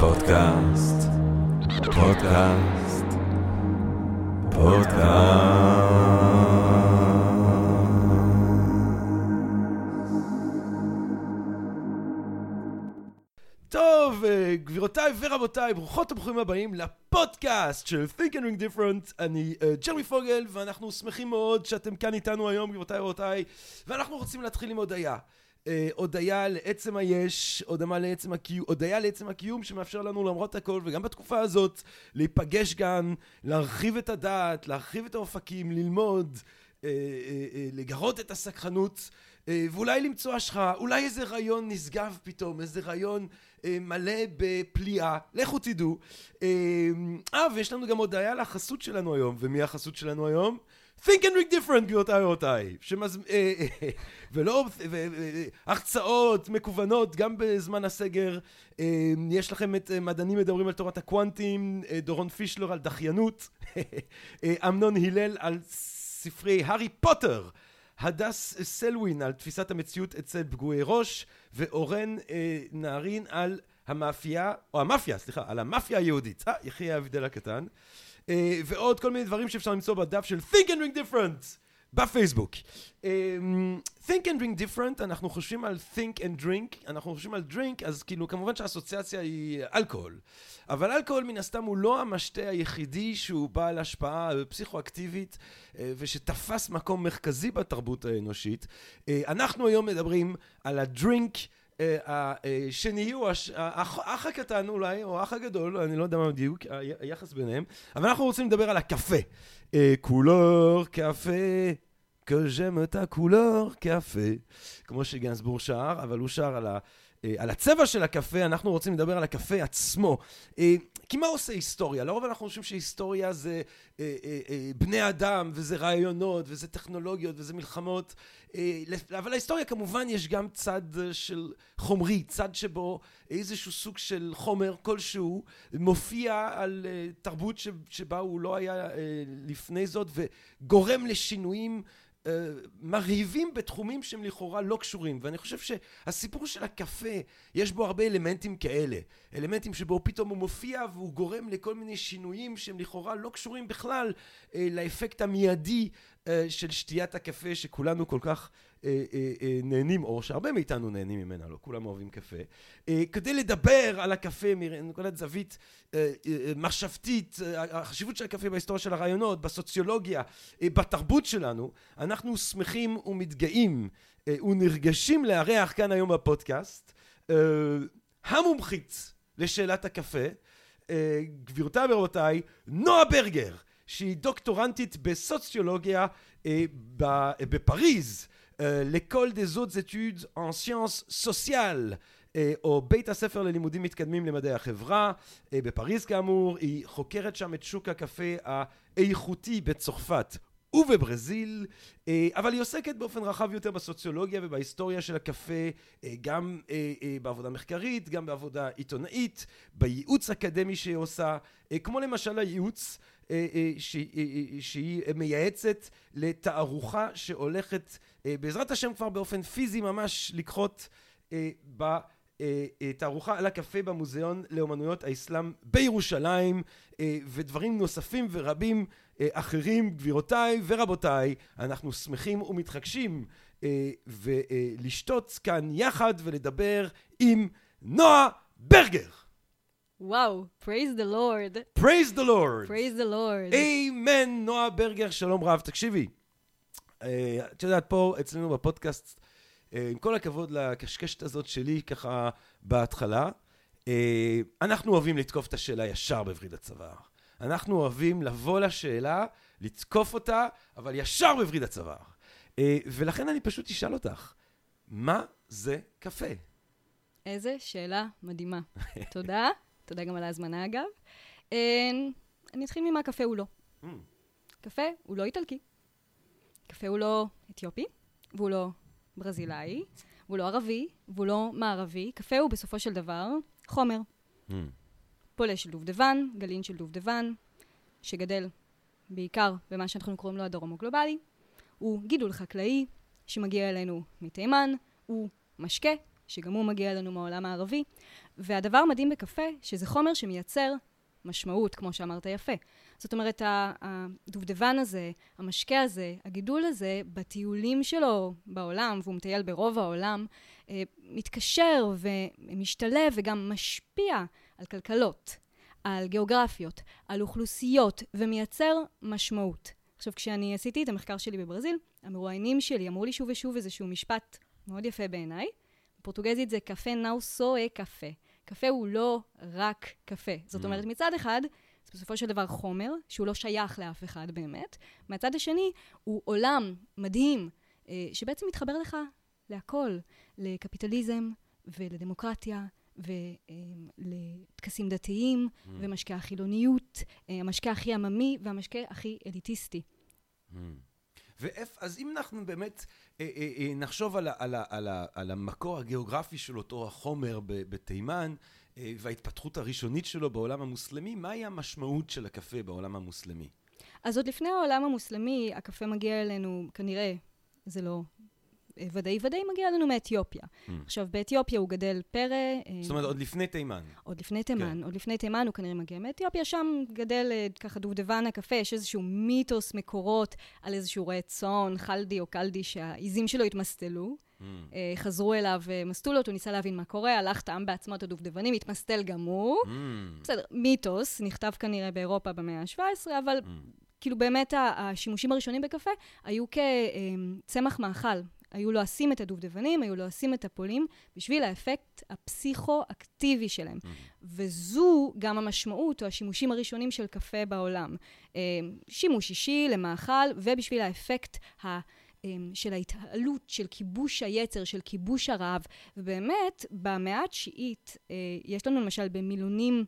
פודקאסט, פודקאסט, פודקאסט. טוב, אה, גבירותיי ורבותיי, ברוכות וברוכים הבאים לפודקאסט של Think and Ring Different. אני uh, ג'רמי פוגל, ואנחנו שמחים מאוד שאתם כאן איתנו היום, גבירותיי ורבותיי, ואנחנו רוצים להתחיל עם הודיה. אה, הודיה לעצם היש, הודיה לעצם הקיום, הודיה לעצם הקיום שמאפשר לנו למרות הכל וגם בתקופה הזאת להיפגש כאן, להרחיב את הדעת, להרחיב את האופקים, ללמוד, אה, אה, לגרות את הסקחנות ואולי למצוא השראה, אולי איזה רעיון נשגב פתאום, איזה רעיון מלא בפליאה, לכו תדעו. אה, ויש לנו גם הודיה לחסות שלנו היום, ומי החסות שלנו היום? Think and read different גבירותיי ורבותיי, שמז... אה, אה, ולא הרצאות מקוונות גם בזמן הסגר, אה, יש לכם את מדענים מדברים על תורת הקוונטים, דורון פישלר על דחיינות, אמנון הלל על ספרי הארי פוטר, הדס סלווין על תפיסת המציאות אצל פגועי ראש, ואורן נהרין על המאפייה, או המאפיה, סליחה, על המאפיה היהודית. אה, יחי ההבדל הקטן. אה, ועוד כל מיני דברים שאפשר למצוא בדף של Think and Ring Different בפייסבוק. אה, think and Drink Different, אנחנו חושבים על Think and Drink, אנחנו חושבים על Drink, אז כאילו כמובן שהאסוציאציה היא אלכוהול. אבל אלכוהול מן הסתם הוא לא המשתה היחידי שהוא בעל השפעה פסיכואקטיבית אה, ושתפס מקום מרכזי בתרבות האנושית. אנחנו היום מדברים על הדרינק השני הוא האח הקטן אולי, או האח הגדול, אני לא יודע מה בדיוק, היחס ביניהם, אבל אנחנו רוצים לדבר על הקפה. קולור קפה, que את הקולור קפה, כמו שגנסבורג שר, אבל הוא שר על ה... על הצבע של הקפה, אנחנו רוצים לדבר על הקפה עצמו. כי מה עושה היסטוריה? לרוב אנחנו חושבים שהיסטוריה זה אה, אה, אה, בני אדם, וזה רעיונות, וזה טכנולוגיות, וזה מלחמות, אה, אבל להיסטוריה כמובן יש גם צד של חומרי, צד שבו איזשהו סוג של חומר כלשהו מופיע על אה, תרבות שבה הוא לא היה אה, לפני זאת, וגורם לשינויים מרהיבים בתחומים שהם לכאורה לא קשורים ואני חושב שהסיפור של הקפה יש בו הרבה אלמנטים כאלה. אלמנטים שבו פתאום הוא מופיע והוא גורם לכל מיני שינויים שהם לכאורה לא קשורים בכלל לאפקט המיידי של שתיית הקפה שכולנו כל כך אה, אה, אה, נהנים, או שהרבה מאיתנו נהנים ממנה, לא כולם אוהבים קפה, כדי לדבר על הקפה מנקודת זווית מחשבתית, החשיבות של הקפה בהיסטוריה של הרעיונות, בסוציולוגיה, בתרבות שלנו, אנחנו שמחים ומתגאים ונרגשים לארח כאן היום בפודקאסט המומחית לשאלת הקפה, גבירותיי ורבותיי, נועה ברגר, שהיא דוקטורנטית בסוציולוגיה בפריז l'école des hautes études en sciences sociales או בית הספר ללימודים מתקדמים למדעי החברה בפריז כאמור, היא חוקרת שם את שוק הקפה האיכותי בצרפת ובברזיל, אבל היא עוסקת באופן רחב יותר בסוציולוגיה ובהיסטוריה של הקפה, גם בעבודה מחקרית, גם בעבודה עיתונאית, בייעוץ אקדמי שהיא עושה, כמו למשל הייעוץ שהיא מייעצת לתערוכה שהולכת בעזרת השם כבר באופן פיזי ממש לקחות בתערוכה על הקפה במוזיאון לאומנויות האסלאם בירושלים ודברים נוספים ורבים אחרים גבירותיי ורבותיי אנחנו שמחים ומתחגשים ולשתות כאן יחד ולדבר עם נועה ברגר וואו, praise the Lord. praise the Lord. praise the Lord. אמן, נועה ברגר, שלום רב. תקשיבי, אה, את יודעת, פה אצלנו בפודקאסט, אה, עם כל הכבוד לקשקשת הזאת שלי ככה בהתחלה, אה, אנחנו אוהבים לתקוף את השאלה ישר בווריד הצוואר. אנחנו אוהבים לבוא לשאלה, לתקוף אותה, אבל ישר בווריד הצוואר. ולכן אני פשוט אשאל אותך, מה זה קפה? איזה שאלה מדהימה. תודה. תודה גם על ההזמנה אגב. אני אתחיל ממה קפה הוא לא. Mm. קפה הוא לא איטלקי. קפה הוא לא אתיופי, והוא לא ברזילאי, והוא לא ערבי, והוא לא מערבי. קפה הוא בסופו של דבר חומר. Mm. פולה של דובדבן, גלין של דובדבן, שגדל בעיקר במה שאנחנו קוראים לו הדרום הגלובלי. הוא גידול חקלאי שמגיע אלינו מתימן, הוא משקה שגם הוא מגיע אלינו מהעולם הערבי. והדבר המדהים בקפה, שזה חומר שמייצר משמעות, כמו שאמרת יפה. זאת אומרת, הדובדבן הזה, המשקה הזה, הגידול הזה, בטיולים שלו בעולם, והוא מטייל ברוב העולם, אה, מתקשר ומשתלב וגם משפיע על כלכלות, על גיאוגרפיות, על אוכלוסיות, ומייצר משמעות. עכשיו, כשאני עשיתי את המחקר שלי בברזיל, המרואיינים שלי אמרו לי שוב ושוב איזשהו משפט מאוד יפה בעיניי. בפורטוגזית זה קפה נאו סואה קפה. קפה הוא לא רק קפה. זאת mm. אומרת, מצד אחד, זה בסופו של דבר חומר, שהוא לא שייך לאף אחד באמת. מהצד השני, הוא עולם מדהים, אה, שבעצם מתחבר לך להכל, לקפיטליזם ולדמוקרטיה. ולטקסים דתיים, mm. ומשקה החילוניות, אה, המשקה הכי עממי והמשקה הכי אליטיסטי. Mm. אז אם אנחנו באמת אה, אה, אה, נחשוב על, על, על, על המקור הגיאוגרפי של אותו החומר בתימן, אה, וההתפתחות הראשונית שלו בעולם המוסלמי, מהי המשמעות של הקפה בעולם המוסלמי? אז עוד לפני העולם המוסלמי, הקפה מגיע אלינו, כנראה, זה לא ודאי ודאי מגיע לנו מאתיופיה. Mm. עכשיו, באתיופיה הוא גדל פרא... אה, זאת אומרת, עוד לפני תימן. עוד לפני תימן. כן. עוד לפני תימן הוא כנראה מגיע מאתיופיה, שם גדל אה, ככה דובדבן הקפה, יש איזשהו מיתוס מקורות על איזשהו רעי צאן, חלדי או קלדי, שהעיזים שלו התמסטלו. Mm. אה, חזרו אליו, מסטו לו, הוא ניסה להבין מה קורה, הלך, טעם בעצמו את הדובדבנים, התמסטל גם הוא. Mm. בסדר, מיתוס, נכתב כנראה באירופה במאה ה-17, אבל mm. כאילו באמת השימושים הראשונים בקפה היו כצמח מאכל. היו לועסים את הדובדבנים, היו לועסים את הפולים, בשביל האפקט הפסיכו-אקטיבי שלהם. וזו גם המשמעות או השימושים הראשונים של קפה בעולם. אה, שימוש אישי למאכל, ובשביל האפקט ה... אה, של ההתעלות, של כיבוש היצר, של כיבוש הרעב. ובאמת, במאה התשיעית, אה, יש לנו למשל במילונים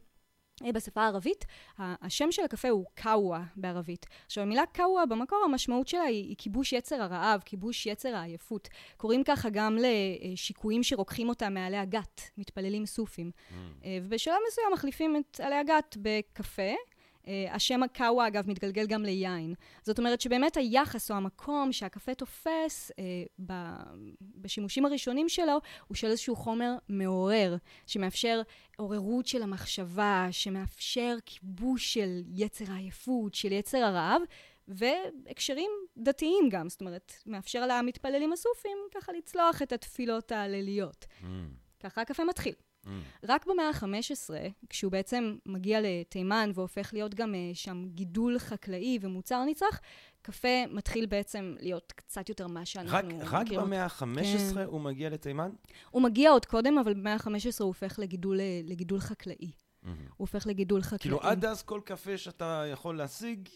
בשפה הערבית, השם של הקפה הוא קאווה בערבית. עכשיו, המילה קאווה במקור, המשמעות שלה היא, היא כיבוש יצר הרעב, כיבוש יצר העייפות. קוראים ככה גם לשיקויים שרוקחים אותם מעלי הגת, מתפללים סופים. Mm. אה, ובשלב מסוים מחליפים את עלי הגת בקפה, השם הקאווה, אגב, מתגלגל גם ליין. זאת אומרת שבאמת היחס או המקום שהקפה תופס ב, בשימושים הראשונים שלו, הוא של איזשהו חומר מעורר, שמאפשר עוררות של המחשבה, שמאפשר כיבוש של יצר העייפות, של יצר הרעב, והקשרים דתיים גם, זאת אומרת, מאפשר למתפללים הסופים ככה לצלוח את התפילות הליליות. Mm. ככה הקפה מתחיל. Mm. רק במאה ה-15, כשהוא בעצם מגיע לתימן והופך להיות גם uh, שם גידול חקלאי ומוצר נצרך, קפה מתחיל בעצם להיות קצת יותר מה שאנחנו רק, מכירות. רק במאה ה-15 כן. הוא מגיע לתימן? הוא מגיע עוד קודם, אבל במאה ה-15 הוא הופך לגידול, אה, לגידול חקלאי. Mm-hmm. הוא הופך לגידול חקלאי. כאילו עד אז כל קפה שאתה יכול להשיג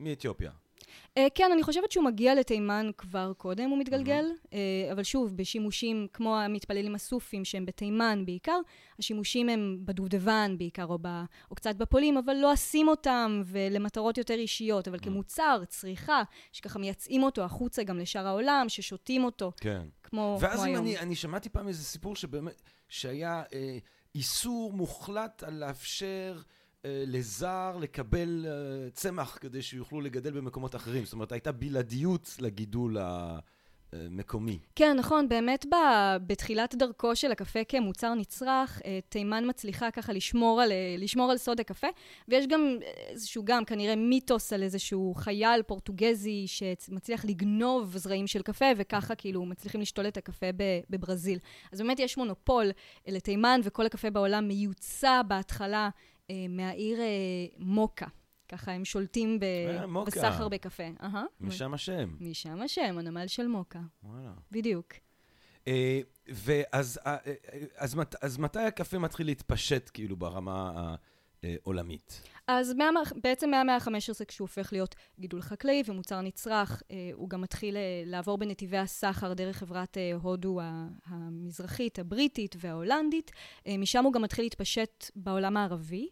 מאתיופיה. Uh, כן, אני חושבת שהוא מגיע לתימן כבר קודם, הוא מתגלגל, mm-hmm. uh, אבל שוב, בשימושים כמו המתפללים הסופים שהם בתימן בעיקר, השימושים הם בדובדבן בעיקר, או, ב, או קצת בפולים, אבל לא אשים אותם ולמטרות יותר אישיות, אבל mm-hmm. כמוצר, צריכה, שככה מייצאים אותו החוצה גם לשאר העולם, ששותים אותו, כן. כמו, כמו היום. ואז אני, אני שמעתי פעם איזה סיפור שבאמת, שהיה אה, איסור מוחלט על לאפשר... אה, לזר לקבל אה, צמח כדי שיוכלו לגדל במקומות אחרים. זאת אומרת, הייתה בלעדיות לגידול המקומי. כן, נכון. באמת בתחילת דרכו של הקפה כמוצר נצרך, אה, תימן מצליחה ככה לשמור על, לשמור על סוד הקפה, ויש גם איזשהו, גם כנראה מיתוס על איזשהו חייל פורטוגזי שמצליח לגנוב זרעים של קפה, וככה כאילו מצליחים לשתול את הקפה בברזיל. אז באמת יש מונופול לתימן, וכל הקפה בעולם מיוצא בהתחלה. אה, מהעיר אה, מוקה. ככה הם שולטים ב... אה, בסחר בקפה. משם השם. משם השם, הנמל של מוקה. וואלה. בדיוק. ואז אז, אז מתי הקפה מתחיל להתפשט כאילו ברמה העולמית? אז מה, בעצם מהמאה ה-15 כשהוא הופך להיות גידול חקלאי ומוצר נצרך, הוא גם מתחיל לעבור בנתיבי הסחר דרך חברת הודו המזרחית, הבריטית וההולנדית. משם הוא גם מתחיל להתפשט בעולם הערבי.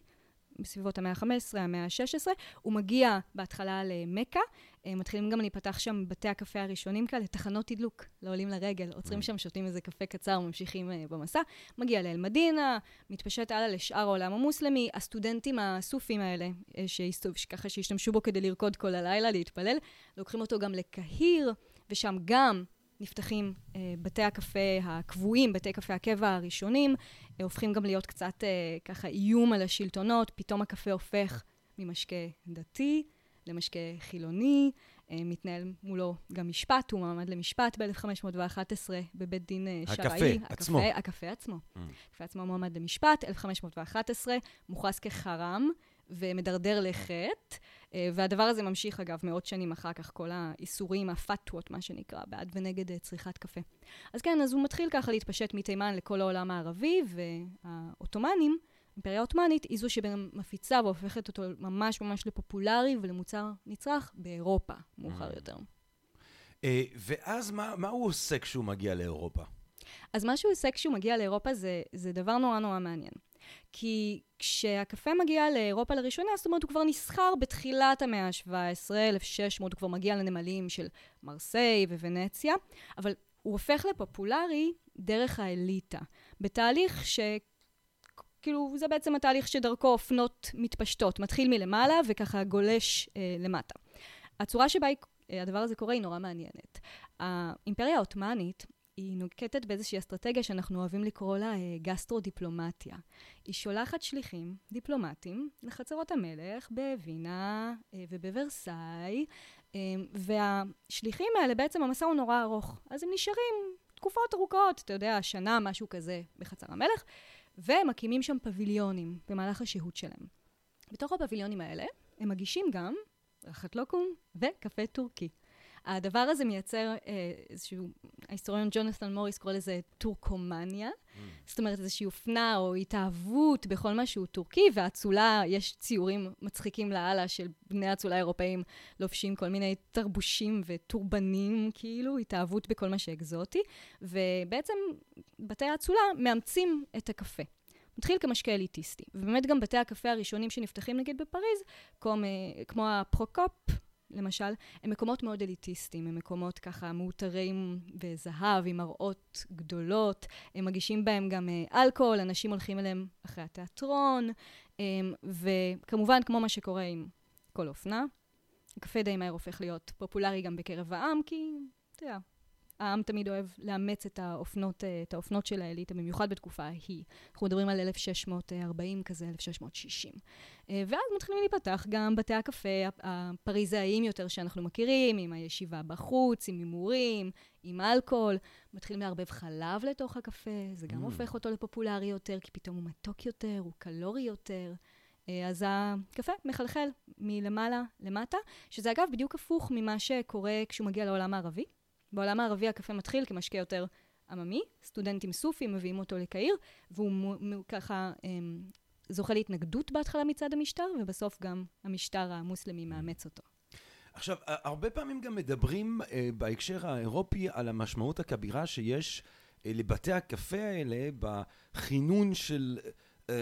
בסביבות המאה ה-15, המאה ה-16. הוא מגיע בהתחלה למכה, אה, מתחילים גם להיפתח שם בתי הקפה הראשונים כאלה, תחנות תדלוק לעולים לרגל, עוצרים שם, שותים איזה קפה קצר, ממשיכים uh, במסע. מגיע לאל-מדינה, מתפשט הלאה לשאר העולם המוסלמי. הסטודנטים הסופים האלה, uh, שהסתוב, ככה שהשתמשו בו כדי לרקוד כל הלילה, להתפלל, לוקחים אותו גם לקהיר, ושם גם נפתחים אה, בתי הקפה הקבועים, בתי קפה הקבע הראשונים, אה, הופכים גם להיות קצת אה, ככה איום על השלטונות, פתאום הקפה הופך ממשקה דתי למשקה חילוני, אה, מתנהל מולו גם משפט, הוא מעמד למשפט ב-1511 בבית דין אה, הקפה שרעי. עצמו. הקפה, הקפה עצמו. Mm. הקפה עצמו מועמד למשפט, 1511, מוכרז כחרם ומדרדר לחטא, אה, והדבר הזה ממשיך אגב מאות שנים אחר כך, כל האיסורים, הפתוות, מה שנקרא, בעד ונגד צריכת קפה. אז כן, אז הוא מתחיל ככה להתפשט מתימן לכל העולם הערבי, והעות'מאנים, האימפריה העות'מאנית, היא זו שגם מפיצה והופכת אותו ממש ממש לפופולרי ולמוצר נצרך באירופה, מאוחר Mm. יותר. אה, ואז מה, מה הוא עושה כשהוא מגיע לאירופה? אז מה שהוא עושה כשהוא מגיע לאירופה זה, זה דבר נורא נורא מעניין. כי כשהקפה מגיע לאירופה לראשונה, זאת אומרת, הוא כבר נסחר בתחילת המאה ה-17, 1600, הוא כבר מגיע לנמלים של מרסיי וונציה, אבל הוא הופך לפופולרי דרך האליטה, בתהליך ש... כאילו, זה בעצם התהליך שדרכו אופנות מתפשטות, מתחיל מלמעלה וככה גולש אה, למטה. הצורה שבה אה, הדבר הזה קורה היא נורא מעניינת. האימפריה העות'מאנית היא נוקטת באיזושהי אסטרטגיה שאנחנו אוהבים לקרוא לה אה, גסטרו-דיפלומטיה. היא שולחת שליחים דיפלומטיים לחצרות המלך בווינה אה, ובוורסאי, אה, והשליחים האלה, בעצם המסע הוא נורא ארוך. אז הם נשארים תקופות ארוכות, אתה יודע, שנה, משהו כזה, בחצר המלך, ומקימים שם פביליונים במהלך השהות שלהם. בתוך הפביליונים האלה, הם מגישים גם רחת לוקום וקפה טורקי. הדבר הזה מייצר אה, איזשהו, ההיסטוריון ג'ונת'ן מוריס קורא לזה טורקומניה, זאת אומרת איזושהי אופנה או התאהבות בכל מה שהוא טורקי, והאצולה, יש ציורים מצחיקים לאללה של בני האצולה האירופאים לובשים כל מיני תרבושים וטורבנים, כאילו, התאהבות בכל מה שאקזוטי, ובעצם בתי האצולה מאמצים את הקפה. מתחיל כמשקה אליטיסטי, ובאמת גם בתי הקפה הראשונים שנפתחים נגיד בפריז, כמו, כמו הפרוקופ, למשל, הם מקומות מאוד אליטיסטיים, הם מקומות ככה מאותרים בזהב, עם מראות גדולות, הם מגישים בהם גם אה, אלכוהול, אנשים הולכים אליהם אחרי התיאטרון, אה, וכמובן, כמו מה שקורה עם כל אופנה, הקפה די מהר הופך להיות פופולרי גם בקרב העם, כי, אתה יודע, העם תמיד אוהב לאמץ את האופנות, אה, את האופנות של האליטה, במיוחד בתקופה ההיא. אנחנו מדברים על 1640 כזה, 1660. אה, ואז מתחילים להיפתח גם בתי הקפה הפריזאיים יותר שאנחנו מכירים, עם הישיבה בחוץ, עם הימורים, עם אלכוהול. מתחילים לערבב חלב לתוך הקפה, זה גם Mm. הופך אותו לפופולרי יותר, כי פתאום הוא מתוק יותר, הוא קלורי יותר. אה, אז הקפה מחלחל מלמעלה למטה, שזה אגב בדיוק הפוך ממה שקורה כשהוא מגיע לעולם הערבי. בעולם הערבי הקפה מתחיל כמשקה יותר עממי, סטודנטים סופים מביאים אותו לקהיר, והוא מו, מו, ככה אמ, זוכה להתנגדות בהתחלה מצד המשטר, ובסוף גם המשטר המוסלמי מאמץ אותו. עכשיו, הרבה פעמים גם מדברים אה, בהקשר האירופי על המשמעות הכבירה שיש אה, לבתי הקפה האלה בכינון של אה,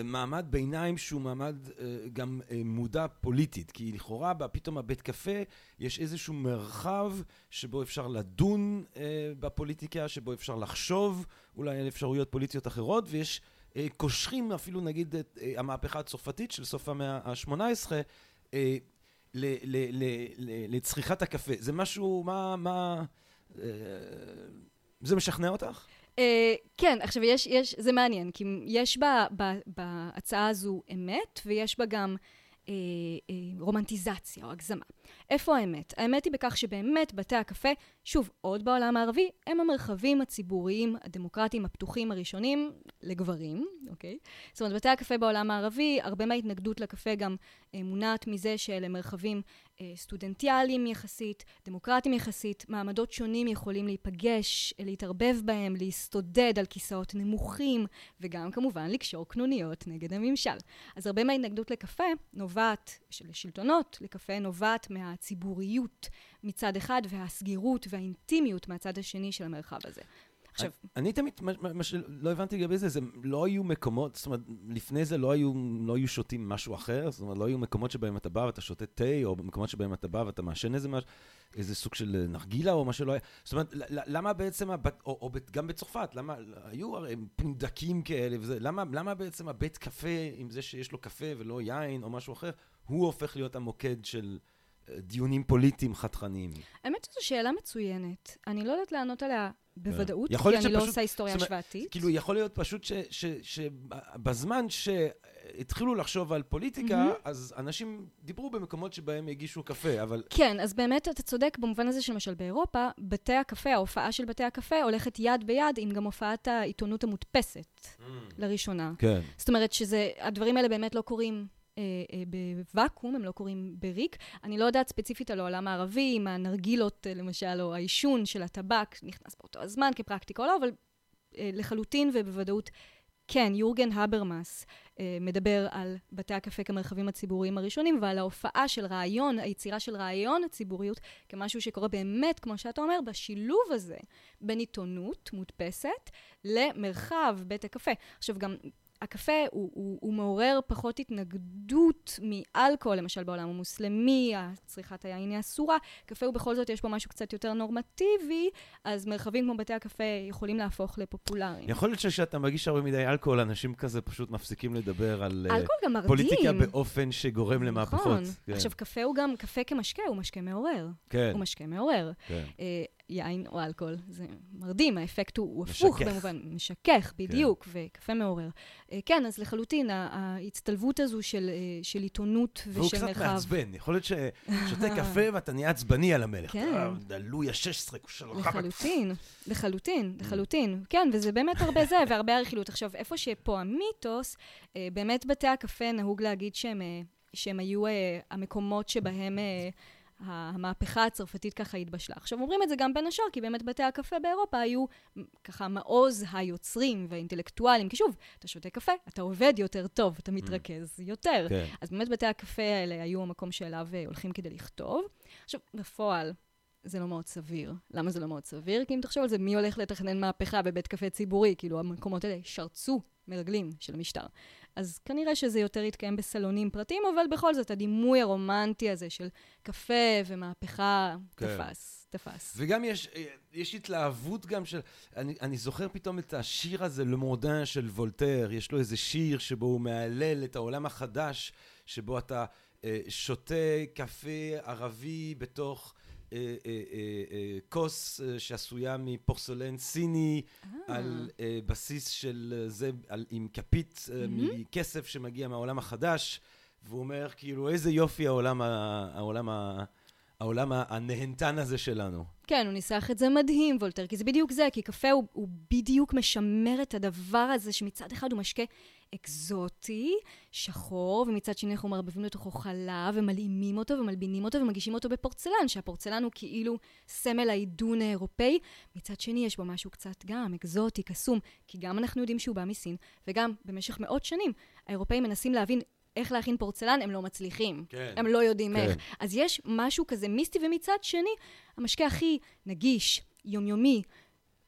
מעמד ביניים שהוא מעמד אה, גם אה, מודע פוליטית. כי לכאורה פתאום הבית קפה יש איזשהו מרחב שבו אפשר לדון אה, בפוליטיקה, שבו אפשר לחשוב אולי על אפשרויות פוליטיות אחרות, ויש אה, קושרים אפילו נגיד את אה, המהפכה הצרפתית של סוף המאה ה-18 אה, ל- ל- ל- ל- לצריכת הקפה. זה משהו, מה, מה, אה, זה משכנע אותך? Uh, כן, עכשיו יש, יש, זה מעניין, כי יש בה, בה, בהצעה הזו אמת, ויש בה גם uh, uh, רומנטיזציה או הגזמה. איפה האמת? האמת היא בכך שבאמת בתי הקפה, שוב, עוד בעולם הערבי, הם המרחבים הציבוריים, הדמוקרטיים, הפתוחים הראשונים לגברים, אוקיי? זאת אומרת, בתי הקפה בעולם הערבי, הרבה מההתנגדות לקפה גם uh, מונעת מזה שאלה מרחבים uh, סטודנטיאליים יחסית, דמוקרטיים יחסית, מעמדות שונים יכולים להיפגש, להתערבב בהם, להסתודד על כיסאות נמוכים, וגם כמובן לקשור קנוניות נגד הממשל. אז הרבה מההתנגדות לקפה נובעת, של שלטונות לקפה, נובעת מהציבוריות מצד אחד, והסגירות והאינטימיות מהצד השני של המרחב הזה. עכשיו, אני תמיד, מה- מה שלא הבנתי לגבי זה, זה לא היו מקומות, זאת אומרת, לפני זה לא היו, לא היו שותים משהו אחר, זאת אומרת, לא היו מקומות שבהם אתה בא ואתה שותה תה, או מקומות שבהם אתה בא ואתה מעשן איזה משהו, איזה סוג של נרגילה או מה שלא היה. זאת אומרת, למה בעצם, הבת, או, או גם בצרפת, למה, היו הרי פונדקים כאלה וזה, למה, למה בעצם הבית קפה, עם זה שיש לו קפה ולא יין או משהו אחר, הוא הופך להיות המוקד של דיונים פוליטיים חתכניים. האמת שזו שאלה מצוינת. אני לא יודעת לענות עליה בוודאות, יכול כי אני לא עושה היסטוריה השוואתית. כאילו, יכול להיות פשוט שבזמן שהתחילו לחשוב על פוליטיקה, מהמם. אז אנשים דיברו במקומות שבהם הגישו קפה, אבל... כן, אז באמת אתה צודק במובן הזה שלמשל באירופה, בתי הקפה, ההופעה של בתי הקפה הולכת יד ביד עם גם הופעת העיתונות המודפסת לראשונה. כן. זאת אומרת שזה, הדברים האלה באמת לא קורים בוואקום, הם לא קורים בריק. אני לא יודעת ספציפית על העולם הערבי, אם הנרגילות, אה, למשל, או העישון של הטבק נכנס באותו הזמן כפרקטיקה או לא, אבל אה, לחלוטין ובוודאות כן, יורגן הברמאס אה, מדבר על בתי הקפה כמרחבים הציבוריים הראשונים ועל ההופעה של רעיון, היצירה של רעיון הציבוריות כמשהו שקורה באמת, כמו שאתה אומר, בשילוב הזה בין עיתונות מודפסת למרחב בית הקפה. עכשיו גם הקפה הוא, הוא, הוא מעורר פחות התנגדות מאלכוהול, למשל בעולם המוסלמי, צריכת היין היא אסורה. קפה הוא בכל זאת, יש בו משהו קצת יותר נורמטיבי, אז מרחבים כמו בתי הקפה יכולים להפוך לפופולריים. יכול להיות שכשאתה מגיש הרבה מדי אלכוהול, אנשים כזה פשוט מפסיקים לדבר על אה. פוליטיקה באופן שגורם למהפכות. נכון. כן, עכשיו, קפה הוא גם, קפה כמשקה הוא משקה מעורר. כן, הוא משקה מעורר. כן. יין או אלכוהול, זה מרדים, האפקט הוא, הוא הפוך. במובן, משכך, בדיוק, וקפה מעורר. אה, כן, אז לחלוטין, ההצטלבות הזו של, אה, של עיתונות והוא ושל קצת מרחב. מעצבן, יכול להיות ששותה קפה ואתה נהיה עצבני על המלך. כן. דלוי ה-16, כושל לחלוטין, לחלוטין, לחלוטין. כן, וזה באמת הרבה זה, והרבה הרכילות. עכשיו, איפה שפה המיתוס, אה, באמת בתי הקפה נהוג להגיד שהם, שהם היו אה, המקומות שבהם אה, המהפכה הצרפתית ככה התבשלה. עכשיו, אומרים את זה גם בין השאר, כי באמת בתי הקפה באירופה היו ככה מעוז היוצרים והאינטלקטואלים. כי שוב, אתה שותה קפה, אתה עובד יותר טוב, אתה מתרכז יותר. כן. אז באמת בתי הקפה האלה היו המקום שאליו אה, הולכים כדי לכתוב. עכשיו, בפועל, זה לא מאוד סביר. למה זה לא מאוד סביר? כי אם תחשוב על זה, מי הולך לתכנן מהפכה בבית קפה ציבורי? כאילו, המקומות האלה שרצו מרגלים של המשטר. אז כנראה שזה יותר יתקיים בסלונים פרטיים, אבל בכל זאת, הדימוי הרומנטי הזה של קפה ומהפכה כן. תפס, תפס. וגם יש, יש התלהבות גם של... אני, אני זוכר פתאום את השיר הזה, למורדן של וולטר, יש לו איזה שיר שבו הוא מהלל את העולם החדש, שבו אתה אה, שותה קפה ערבי בתוך כוס אה, שעשויה מפורסלן סיני, על אה, בסיס של אה, זה, על, עם כפית אה, מכסף שמגיע מהעולם החדש, והוא אומר כאילו איזה יופי העולם, ה, העולם, העולם הנהנתן הזה שלנו. כן, הוא ניסח את זה מדהים, וולטר, כי זה בדיוק זה, כי קפה הוא, הוא בדיוק משמר את הדבר הזה שמצד אחד הוא משקה אקזוטי, שחור, ומצד שני אנחנו מערבבים לתוכו חלב, ומלאימים אותו, ומלבינים אותו, ומגישים אותו בפורצלן, שהפורצלן הוא כאילו סמל העידון האירופאי. מצד שני יש בו משהו קצת גם אקזוטי, קסום, כי גם אנחנו יודעים שהוא בא מסין, וגם במשך מאות שנים האירופאים מנסים להבין איך להכין פורצלן, הם לא מצליחים. כן. הם לא יודעים כן. איך. אז יש משהו כזה מיסטי, ומצד שני, המשקה הכי נגיש, יומיומי,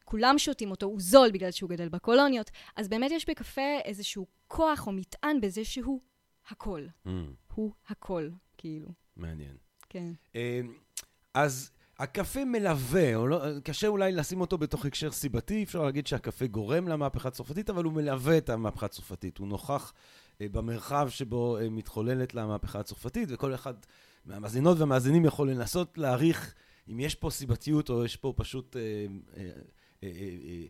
כולם שותים אותו, הוא זול בגלל שהוא גדל בקולוניות, אז באמת יש בקפה איזשהו כוח או מטען בזה שהוא הכל. Mm, הוא הכל, כאילו. מעניין. כן. אה, אז הקפה מלווה, או לא, קשה אולי לשים אותו בתוך הקשר סיבתי, אפשר להגיד שהקפה גורם למהפכה הצרפתית, אבל הוא מלווה את המהפכה הצרפתית. הוא נוכח אה, במרחב שבו אה, מתחוללת לה המהפכה הצרפתית, וכל אחד מהמאזינות והמאזינים יכול לנסות להעריך אם יש פה סיבתיות או יש פה פשוט אה, אה, אה, אה, אה, אה,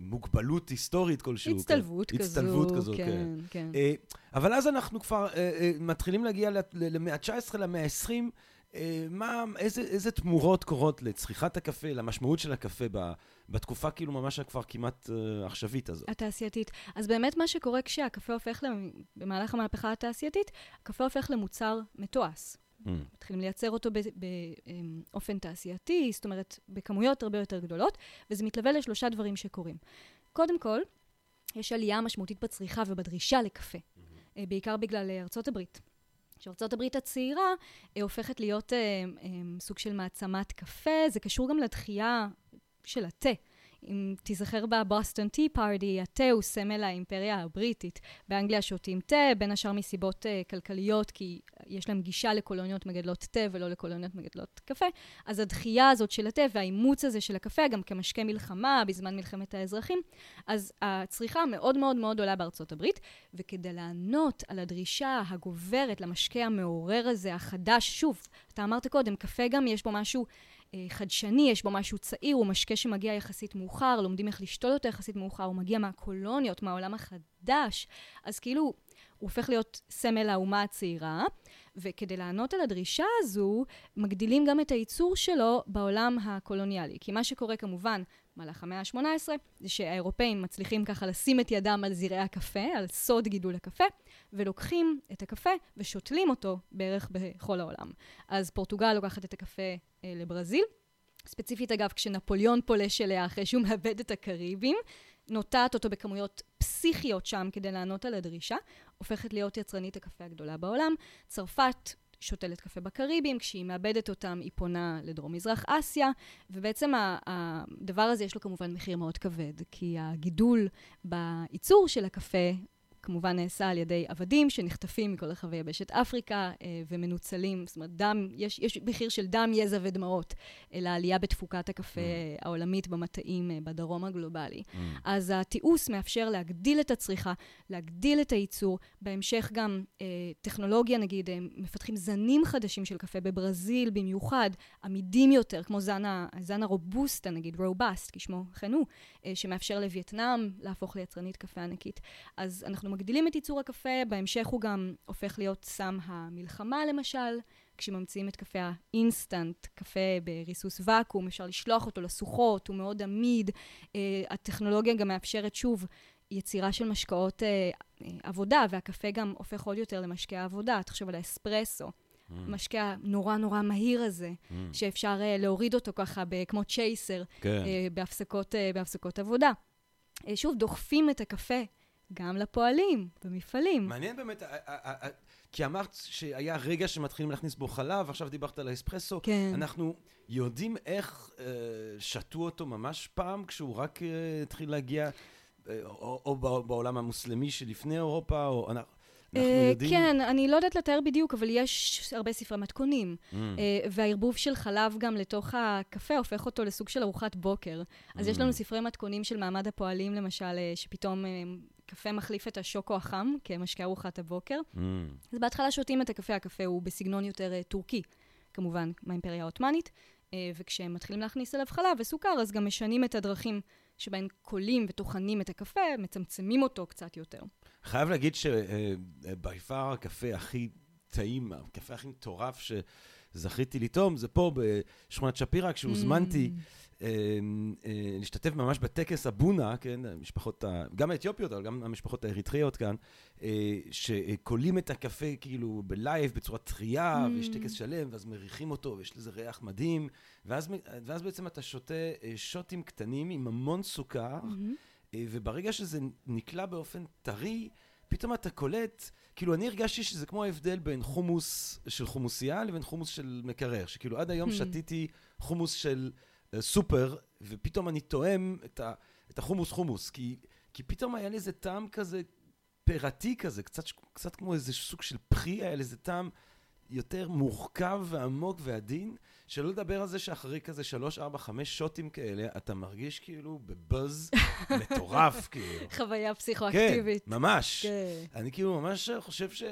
מוגבלות היסטורית כלשהו. הצטלבות כן. כזו. הצטלבות כזו, כן. כן, כן. אה, אבל אז אנחנו כבר אה, אה, מתחילים להגיע למאה ה-19, למאה ה-20. אה, מה, איזה, איזה תמורות קורות לצריכת הקפה, למשמעות של הקפה ב, בתקופה כאילו ממש כבר כמעט אה, עכשווית הזאת? התעשייתית. אז באמת מה שקורה כשהקפה הופך, למ- במהלך המהפכה התעשייתית, הקפה הופך למוצר מתועש. Mm. מתחילים לייצר אותו באופן תעשייתי, זאת אומרת, בכמויות הרבה יותר גדולות, וזה מתלווה לשלושה דברים שקורים. קודם כל, יש עלייה משמעותית בצריכה ובדרישה לקפה, אה, בעיקר בגלל אה, ארצות הברית. שארצות הברית הצעירה אה, הופכת להיות אה, אה, סוג של מעצמת קפה, זה קשור גם לתחייה של התה. אם תיזכר בבוסטון טי פארטי, התה הוא סמל האימפריה הבריטית. באנגליה שותים תה, בין השאר מסיבות uh, כלכליות, כי יש להם גישה לקולוניות מגדלות תה ולא לקולוניות מגדלות קפה, אז הדחייה הזאת של התה והאימוץ הזה של הקפה, גם כמשקה מלחמה בזמן מלחמת האזרחים, אז הצריכה מאוד מאוד מאוד עולה בארצות הברית, וכדי לענות על הדרישה הגוברת למשקה המעורר הזה, החדש, שוב, אתה אמרת קודם, קפה גם יש בו משהו... אה, חדשני, יש בו משהו צעיר, הוא משקה שמגיע יחסית מאוחר, לומדים איך לשתול אותו יחסית מאוחר, הוא מגיע מהקולוניות, מהעולם החדש. אז כאילו, הוא הופך להיות סמל האומה הצעירה, וכדי לענות על הדרישה הזו, מגדילים גם את הייצור שלו בעולם הקולוניאלי. כי מה שקורה כמובן במהלך המאה ה-18, זה שהאירופאים מצליחים ככה לשים את ידם על זרעי הקפה, על סוד גידול הקפה, ולוקחים את הקפה ושותלים אותו בערך בכל העולם. אז פורטוגל לוקחת את הקפה אה, לברזיל. ספציפית, אגב, כשנפוליאון פולש אליה אחרי שהוא מאבד את הקריבים, נוטעת אותו בכמויות פסיכיות שם כדי לענות על הדרישה, הופכת להיות יצרנית הקפה הגדולה בעולם. צרפת שותלת קפה בקריבים, כשהיא מאבדת אותם היא פונה לדרום-מזרח אסיה, ובעצם הדבר הזה יש לו כמובן מחיר מאוד כבד, כי הגידול בייצור של הקפה כמובן נעשה על ידי עבדים שנחטפים מכל רחבי יבשת אפריקה אה, ומנוצלים, זאת אומרת, דם, יש, יש מחיר של דם, יזע ודמעות אה, לעלייה בתפוקת הקפה mm. העולמית במטעים אה, בדרום הגלובלי. Mm. אז התיעוש מאפשר להגדיל את הצריכה, להגדיל את הייצור, בהמשך גם אה, טכנולוגיה, נגיד, אה, מפתחים זנים חדשים של קפה בברזיל במיוחד, עמידים יותר, כמו זן, ה, זן הרובוסטה, נגיד, רובסט, כשמו כן הוא, אה, שמאפשר לווייטנאם להפוך ליצרנית קפה ענקית. אז אנחנו מגדילים את ייצור הקפה, בהמשך הוא גם הופך להיות סם המלחמה למשל, כשממציאים את קפה האינסטנט, קפה בריסוס ואקום, אפשר לשלוח אותו לסוחות, הוא מאוד עמיד. Uh, הטכנולוגיה גם מאפשרת שוב יצירה של משקאות uh, עבודה, והקפה גם הופך עוד יותר למשקה עבודה. תחשוב על האספרסו. Mm. משקה נורא נורא מהיר הזה, mm. שאפשר uh, להוריד אותו ככה כמו צ'ייסר, כן. uh, בהפסקות, uh, בהפסקות עבודה. Uh, שוב, דוחפים את הקפה גם לפועלים במפעלים. מעניין באמת, כי אמרת שהיה רגע שמתחילים להכניס בו חלב, עכשיו דיברת על האספרסו. כן. אנחנו יודעים איך אה, שתו אותו ממש פעם, כשהוא רק אה, התחיל להגיע, אה, או, או בעולם המוסלמי שלפני אירופה, או... יודעים... כן, אני לא יודעת לתאר בדיוק, אבל יש הרבה ספרי מתכונים. Mm. והערבוב של חלב גם לתוך הקפה הופך אותו לסוג של ארוחת בוקר. אז mm. יש לנו ספרי מתכונים של מעמד הפועלים, למשל, שפתאום קפה מחליף את השוקו החם כמשקה ארוחת הבוקר. Mm. אז בהתחלה שותים את הקפה, הקפה הוא בסגנון יותר uh, טורקי, כמובן, מהאימפריה העות'מאנית, uh, וכשהם מתחילים להכניס אליו חלב וסוכר, אז גם משנים את הדרכים שבהם קולים וטוחנים את הקפה, מצמצמים אותו קצת יותר. חייב להגיד שביפר uh, הקפה הכי טעים, הקפה הכי מטורף שזכיתי לטעום, זה פה בשכונת שפירא, כשהוזמנתי. Mm. אמ, אה, להשתתף ממש בטקס הבונא, כן, המשפחות, גם האתיופיות, אבל גם המשפחות האריתריאות כאן, אה, שקולים את הקפה כאילו בלייב, בצורה טרייה, mm. ויש טקס שלם, ואז מריחים אותו, ויש לזה ריח מדהים, ואז, ואז בעצם אתה שותה אה, שוטים קטנים עם המון סוכר, mm-hmm. וברגע שזה נקלע באופן טרי, פתאום אתה קולט, כאילו אני הרגשתי שזה כמו ההבדל בין חומוס של חומוסייה לבין חומוס של מקרר, שכאילו עד היום mm. שתיתי חומוס של... סופר, ופתאום אני תואם את, ה, את החומוס חומוס, כי, כי פתאום היה לזה טעם כזה פירתי כזה, קצת, קצת כמו איזה סוג של פרי, היה לזה טעם יותר מורכב ועמוק ועדין, שלא לדבר על זה שאחרי כזה שלוש, ארבע, חמש שוטים כאלה, אתה מרגיש כאילו בבאז מטורף, כאילו. חוויה פסיכואקטיבית. כן, ממש. כן. אני כאילו ממש חושב ש...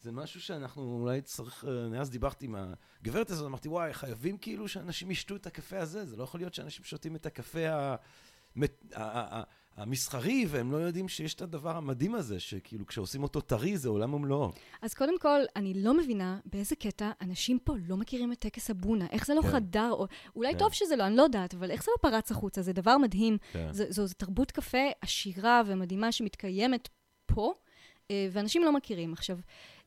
זה משהו שאנחנו אולי צריך, אני אז דיברתי עם הגברת הזאת, אמרתי, וואי, חייבים כאילו שאנשים ישתו את הקפה הזה, זה לא יכול להיות שאנשים שותים את הקפה המסחרי, והם לא יודעים שיש את הדבר המדהים הזה, שכאילו כשעושים אותו טרי זה עולם ומלואו. אז קודם כל, אני לא מבינה באיזה קטע אנשים פה לא מכירים את טקס הבונה, איך זה לא כן. חדר, או אולי כן. טוב שזה לא, אני לא יודעת, אבל איך זה לא פרץ החוצה, זה דבר מדהים. כן. זו, זו, זו תרבות קפה עשירה ומדהימה שמתקיימת פה, אה, ואנשים לא מכירים. עכשיו,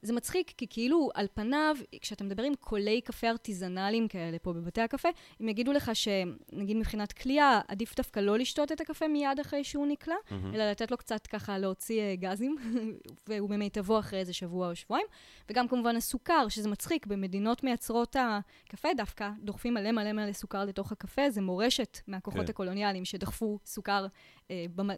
זה מצחיק, כי כאילו על פניו, כשאתה מדבר עם קולי קפה ארטיזנליים כאלה פה בבתי הקפה, הם יגידו לך שנגיד מבחינת כליאה, עדיף דווקא לא לשתות את הקפה מיד אחרי שהוא נקלע, mm-hmm. אלא לתת לו קצת ככה להוציא uh, גזים, והוא במיטבו אחרי איזה שבוע או שבועיים. וגם כמובן הסוכר, שזה מצחיק, במדינות מייצרות הקפה דווקא דוחפים מלא מלא מלא סוכר לתוך הקפה, זה מורשת מהכוחות okay. כן. הקולוניאליים שדחפו סוכר אה,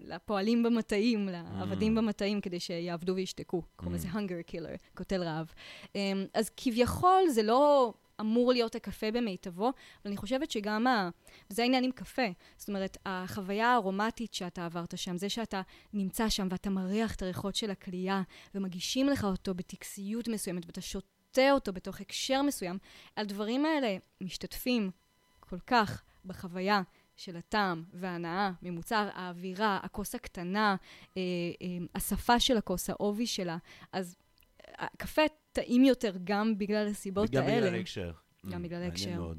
לפועלים במטעים, לעבדים mm. במטעים, כדי שיעבדו וישתקו. קוראים לזה mm. hunger killer. קוטל רעב. אמ, אז כביכול זה לא אמור להיות הקפה במיטבו, אבל אני חושבת שגם, ה... וזה העניין עם קפה, זאת אומרת, החוויה הארומטית שאתה עברת שם, זה שאתה נמצא שם ואתה מריח את הריחות של הכלייה, ומגישים לך אותו בטקסיות מסוימת, ואתה שותה אותו בתוך הקשר מסוים, הדברים האלה משתתפים כל כך בחוויה של הטעם וההנאה ממוצר, האווירה, הכוס הקטנה, אה, אה, השפה של הכוס, העובי שלה. אז הקפה טעים יותר גם בגלל הסיבות וגם האלה. בגלל ההקשר. גם Mm, בגלל ההקשר.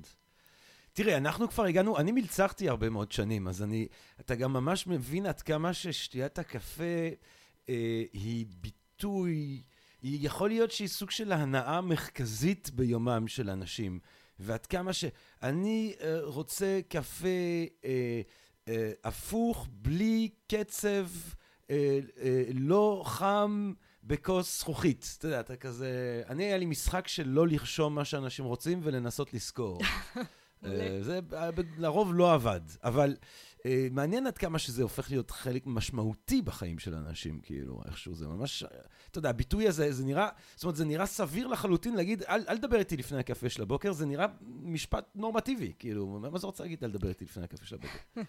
תראי, אנחנו כבר הגענו, אני מלצרתי הרבה מאוד שנים, אז אני, אתה גם ממש מבין עד כמה ששתיית הקפה אה, היא ביטוי, היא יכול להיות שהיא סוג של ההנאה המרכזית ביומם של אנשים. ועד כמה שאני אה, רוצה קפה אה, אה, הפוך, בלי קצב, אה, אה, לא חם, בכוס זכוכית. אתה יודע, אתה כזה... אני, היה לי משחק של לא לרשום מה שאנשים רוצים ולנסות לזכור. זה לרוב לא עבד, אבל מעניין עד כמה שזה הופך להיות חלק משמעותי בחיים של אנשים, כאילו, איכשהו זה ממש... אתה יודע, הביטוי הזה, זה נראה... זאת אומרת, זה נראה סביר לחלוטין להגיד, אל, אל תדבר איתי לפני הקפה של הבוקר, זה נראה משפט נורמטיבי, כאילו, מה זה רוצה להגיד, אל תדבר איתי לפני הקפה של הבוקר?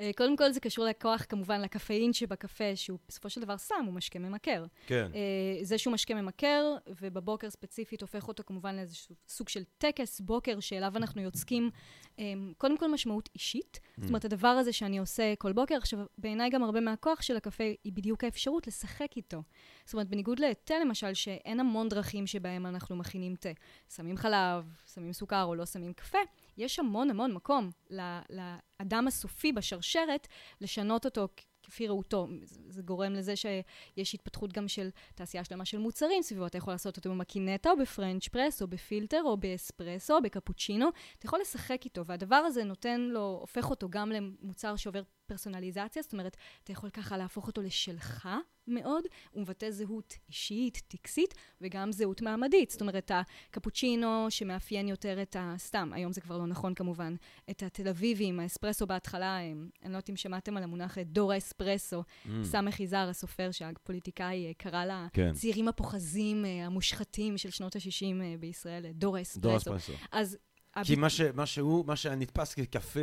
אה, קודם כל זה קשור לכוח, כמובן, לקפאין שבקפה, שהוא בסופו של דבר סם, הוא משקה ממכר. כן. אה, זה שהוא משקה ממכר, ובבוקר ספציפית הופך אותו כמובן לאיזשהו סוג של טקס בוקר שאליו אנחנו יוצקים, אה, קודם כל משמעות אישית. זאת אומרת, הדבר הזה שאני עושה כל בוקר, עכשיו, בעיניי גם הרבה מהכוח של הקפה היא בדיוק האפשרות לשחק איתו. זאת אומרת, בניגוד לתה למשל, שאין המון דרכים שבהם אנחנו מכינים תה. שמים חלב, שמים סוכר או לא שמים קפה, יש המון המון מקום לאדם הסופי בשרשרת לשנות אותו כפי ראותו. זה גורם לזה שיש התפתחות גם של תעשייה שלמה של מוצרים סביבו. אתה יכול לעשות אותו במקינטה או בפרנץ' פרס, או בפילטר, או באספרסו, או בקפוצ'ינו. אתה יכול לשחק איתו, והדבר הזה נותן לו, הופך אותו גם למוצר שעובר פרסונליזציה, זאת אומרת, אתה יכול ככה להפוך אותו לשלך מאוד, הוא מבטא זהות אישית, טקסית, וגם זהות מעמדית. זאת אומרת, הקפוצ'ינו שמאפיין יותר את ה... סתם, היום זה כבר לא נכון כמובן, את התל אביבים, האספרסו בהתחלה, הם, אני לא יודעת אם שמעתם על המונח אה, דור האספרסו, Mm. סמך יזהר, הסופר שהפוליטיקאי אה, קרא כן. לצעירים הפוחזים, אה, המושחתים של שנות ה-60 בישראל, דור האספרסו. דור אספרסו. אז... כי מה ש- מה שהוא, מה שהיה נתפס כקפה...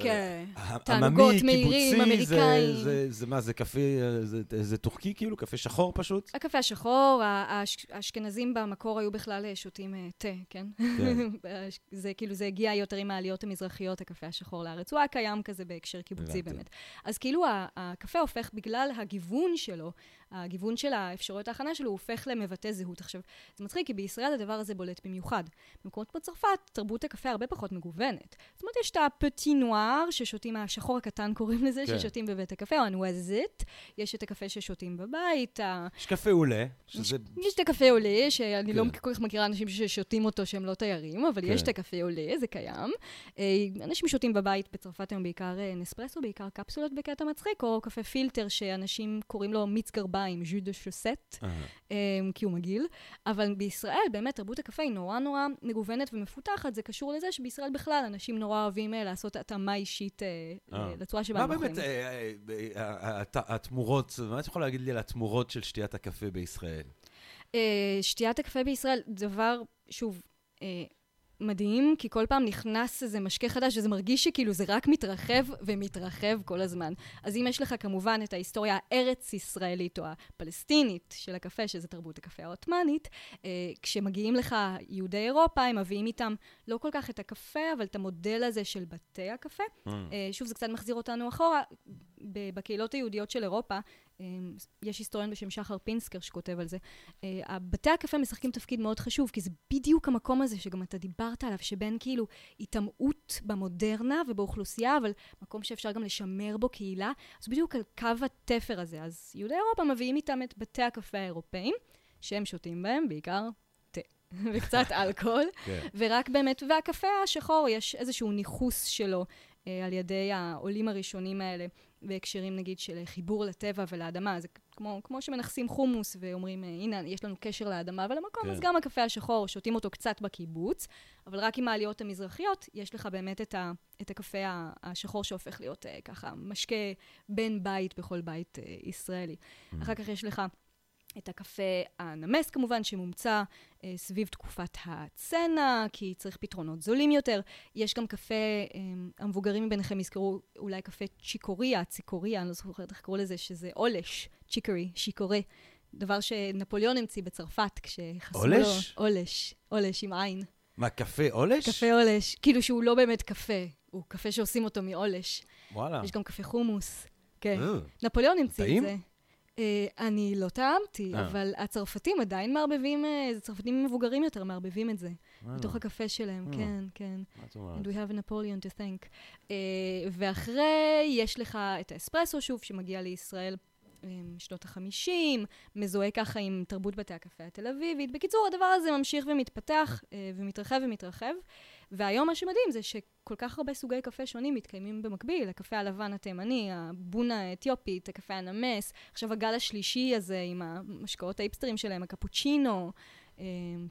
כן, תענוגות מהירים, זה- אמריקאים. זה- זה מה, זה קפה, זה- זה טורקי כאילו? קפה שחור פשוט? הקפה השחור, האשכנזים במקור היו בכלל אה, שותים אה, תה, כן? כן. זה כאילו, זה הגיע יותר עם העליות המזרחיות, הקפה השחור לארץ. הוא היה קיים כזה בהקשר קיבוצי. באמת. אז כאילו הקפה הופך, בגלל הגיוון שלו, הגיוון של האפשרויות ההכנה שלו, הופך למבטא זהות. עכשיו, זה מצחיק, כי בישראל הדבר הזה בולט במיוחד. במקומות כמו צרפת, תרבות הקפה הרבה פחות מגוונת. זאת אומרת, יש את הפטי נואר, ששותים, השחור הקטן קוראים לזה, כן. ששותים בבית הקפה, או הנואזית. יש את הקפה ששותים בבית, ה- יש קפה עולה, שזה... יש את הקפה עולה, שאני לא כן. כל כך מכירה אנשים ששותים אותו שהם לא תיירים, אבל יש כן. את הקפה עולה, זה קיים. אה, אנשים שותים בבית בצרפת היום בעיקר אה, נספרסו, בעיקר קפסולות בקטע מצחיק, או קפה פילטר שאנשים קוראים לו מיץ גרביים, ז'ו דה שוסט, אה, אה, כי הוא מגעיל. אבל בישראל, באמת, תרבות הקפה היא נורא נורא מגוונת ומפותחת. זה קשור לזה שבישראל בכלל אנשים נורא אוהבים אה, לעשות התאמה אישית אה, אה. לצורה שבה מה הם אוכלים. באמת אה, אה, אה, הת- התמורות, מה את יכולה להגיד לי על התמורות של שתיית הקפה בישראל? אה, שתיית הקפה בישראל, דבר, שוב, אה, מדהים, כי כל פעם נכנס איזה משקה חדש, וזה מרגיש שכאילו זה רק מתרחב ומתרחב כל הזמן. אז אם יש לך כמובן את ההיסטוריה הארץ-ישראלית או הפלסטינית של הקפה, שזה תרבות הקפה העות'מאנית, אה, כשמגיעים לך יהודי אירופה, הם מביאים איתם לא כל כך את הקפה, אבל את המודל הזה של בתי הקפה. אה, אה, שוב, זה קצת מחזיר אותנו אחורה. בקהילות היהודיות של אירופה, יש היסטוריון בשם שחר פינסקר שכותב על זה. אה, בתי הקפה משחקים תפקיד מאוד חשוב, כי זה בדיוק המקום הזה שגם אתה דיברת עליו, שבין כאילו היטמעות במודרנה ובאוכלוסייה, אבל מקום שאפשר גם לשמר בו קהילה. אז בדיוק על קו התפר הזה. אז יהודי אירופה מביאים איתם את בתי הקפה האירופאים, שהם שותים בהם בעיקר תה וקצת אלכוהול. כן. ורק באמת, והקפה השחור, יש איזשהו ניכוס שלו אה, על ידי העולים הראשונים האלה, בהקשרים נגיד של חיבור לטבע ולאדמה. זה כמו, כמו שמנכסים חומוס ואומרים, אה, הנה, יש לנו קשר לאדמה ולמקום, כן. אז גם הקפה השחור, שותים אותו קצת בקיבוץ, אבל רק עם העליות המזרחיות, יש לך באמת את, ה, את הקפה השחור שהופך להיות אה, ככה משקה בן בית בכל בית אה, ישראלי. Mm. אחר כך יש לך... את הקפה הנמס כמובן, שמומצא אה, סביב תקופת הצנע, כי צריך פתרונות זולים יותר. יש גם קפה, אה, המבוגרים מביניכם יזכרו אולי קפה צ'יקוריה, ציקוריה, אני לא זוכרת איך קראו לזה, שזה עולש, צ'יקורי, שיקורה. דבר שנפוליאון המציא בצרפת, כשחסרו לו... עולש? עולש, עולש עם עין. מה, קפה עולש? קפה עולש, כאילו שהוא לא באמת קפה, הוא קפה שעושים אותו מעולש. וואלה. יש גם קפה חומוס. כן. אה, נפוליאון המציא את? זה. אה, אני לא טעמתי, אה. אבל הצרפתים עדיין מערבבים, אה, זה צרפתים מבוגרים יותר מערבבים את זה. בתוך הקפה שלהם. כן, כן. And we have a Napoleon to thank. ואחרי, יש לך את האספרסו שוב, שמגיע לישראל שנות החמישים, מזוהה ככה עם תרבות בתי הקפה התל אביבית. בקיצור, הדבר הזה ממשיך ומתפתח ומתרחב ומתרחב. והיום מה שמדהים זה שכל כך הרבה סוגי קפה שונים מתקיימים במקביל. הקפה הלבן התימני, הבונה האתיופית, הקפה הנמס, עכשיו הגל השלישי הזה עם המשקאות האיפסטרים שלהם, הקפוצ'ינו. אה,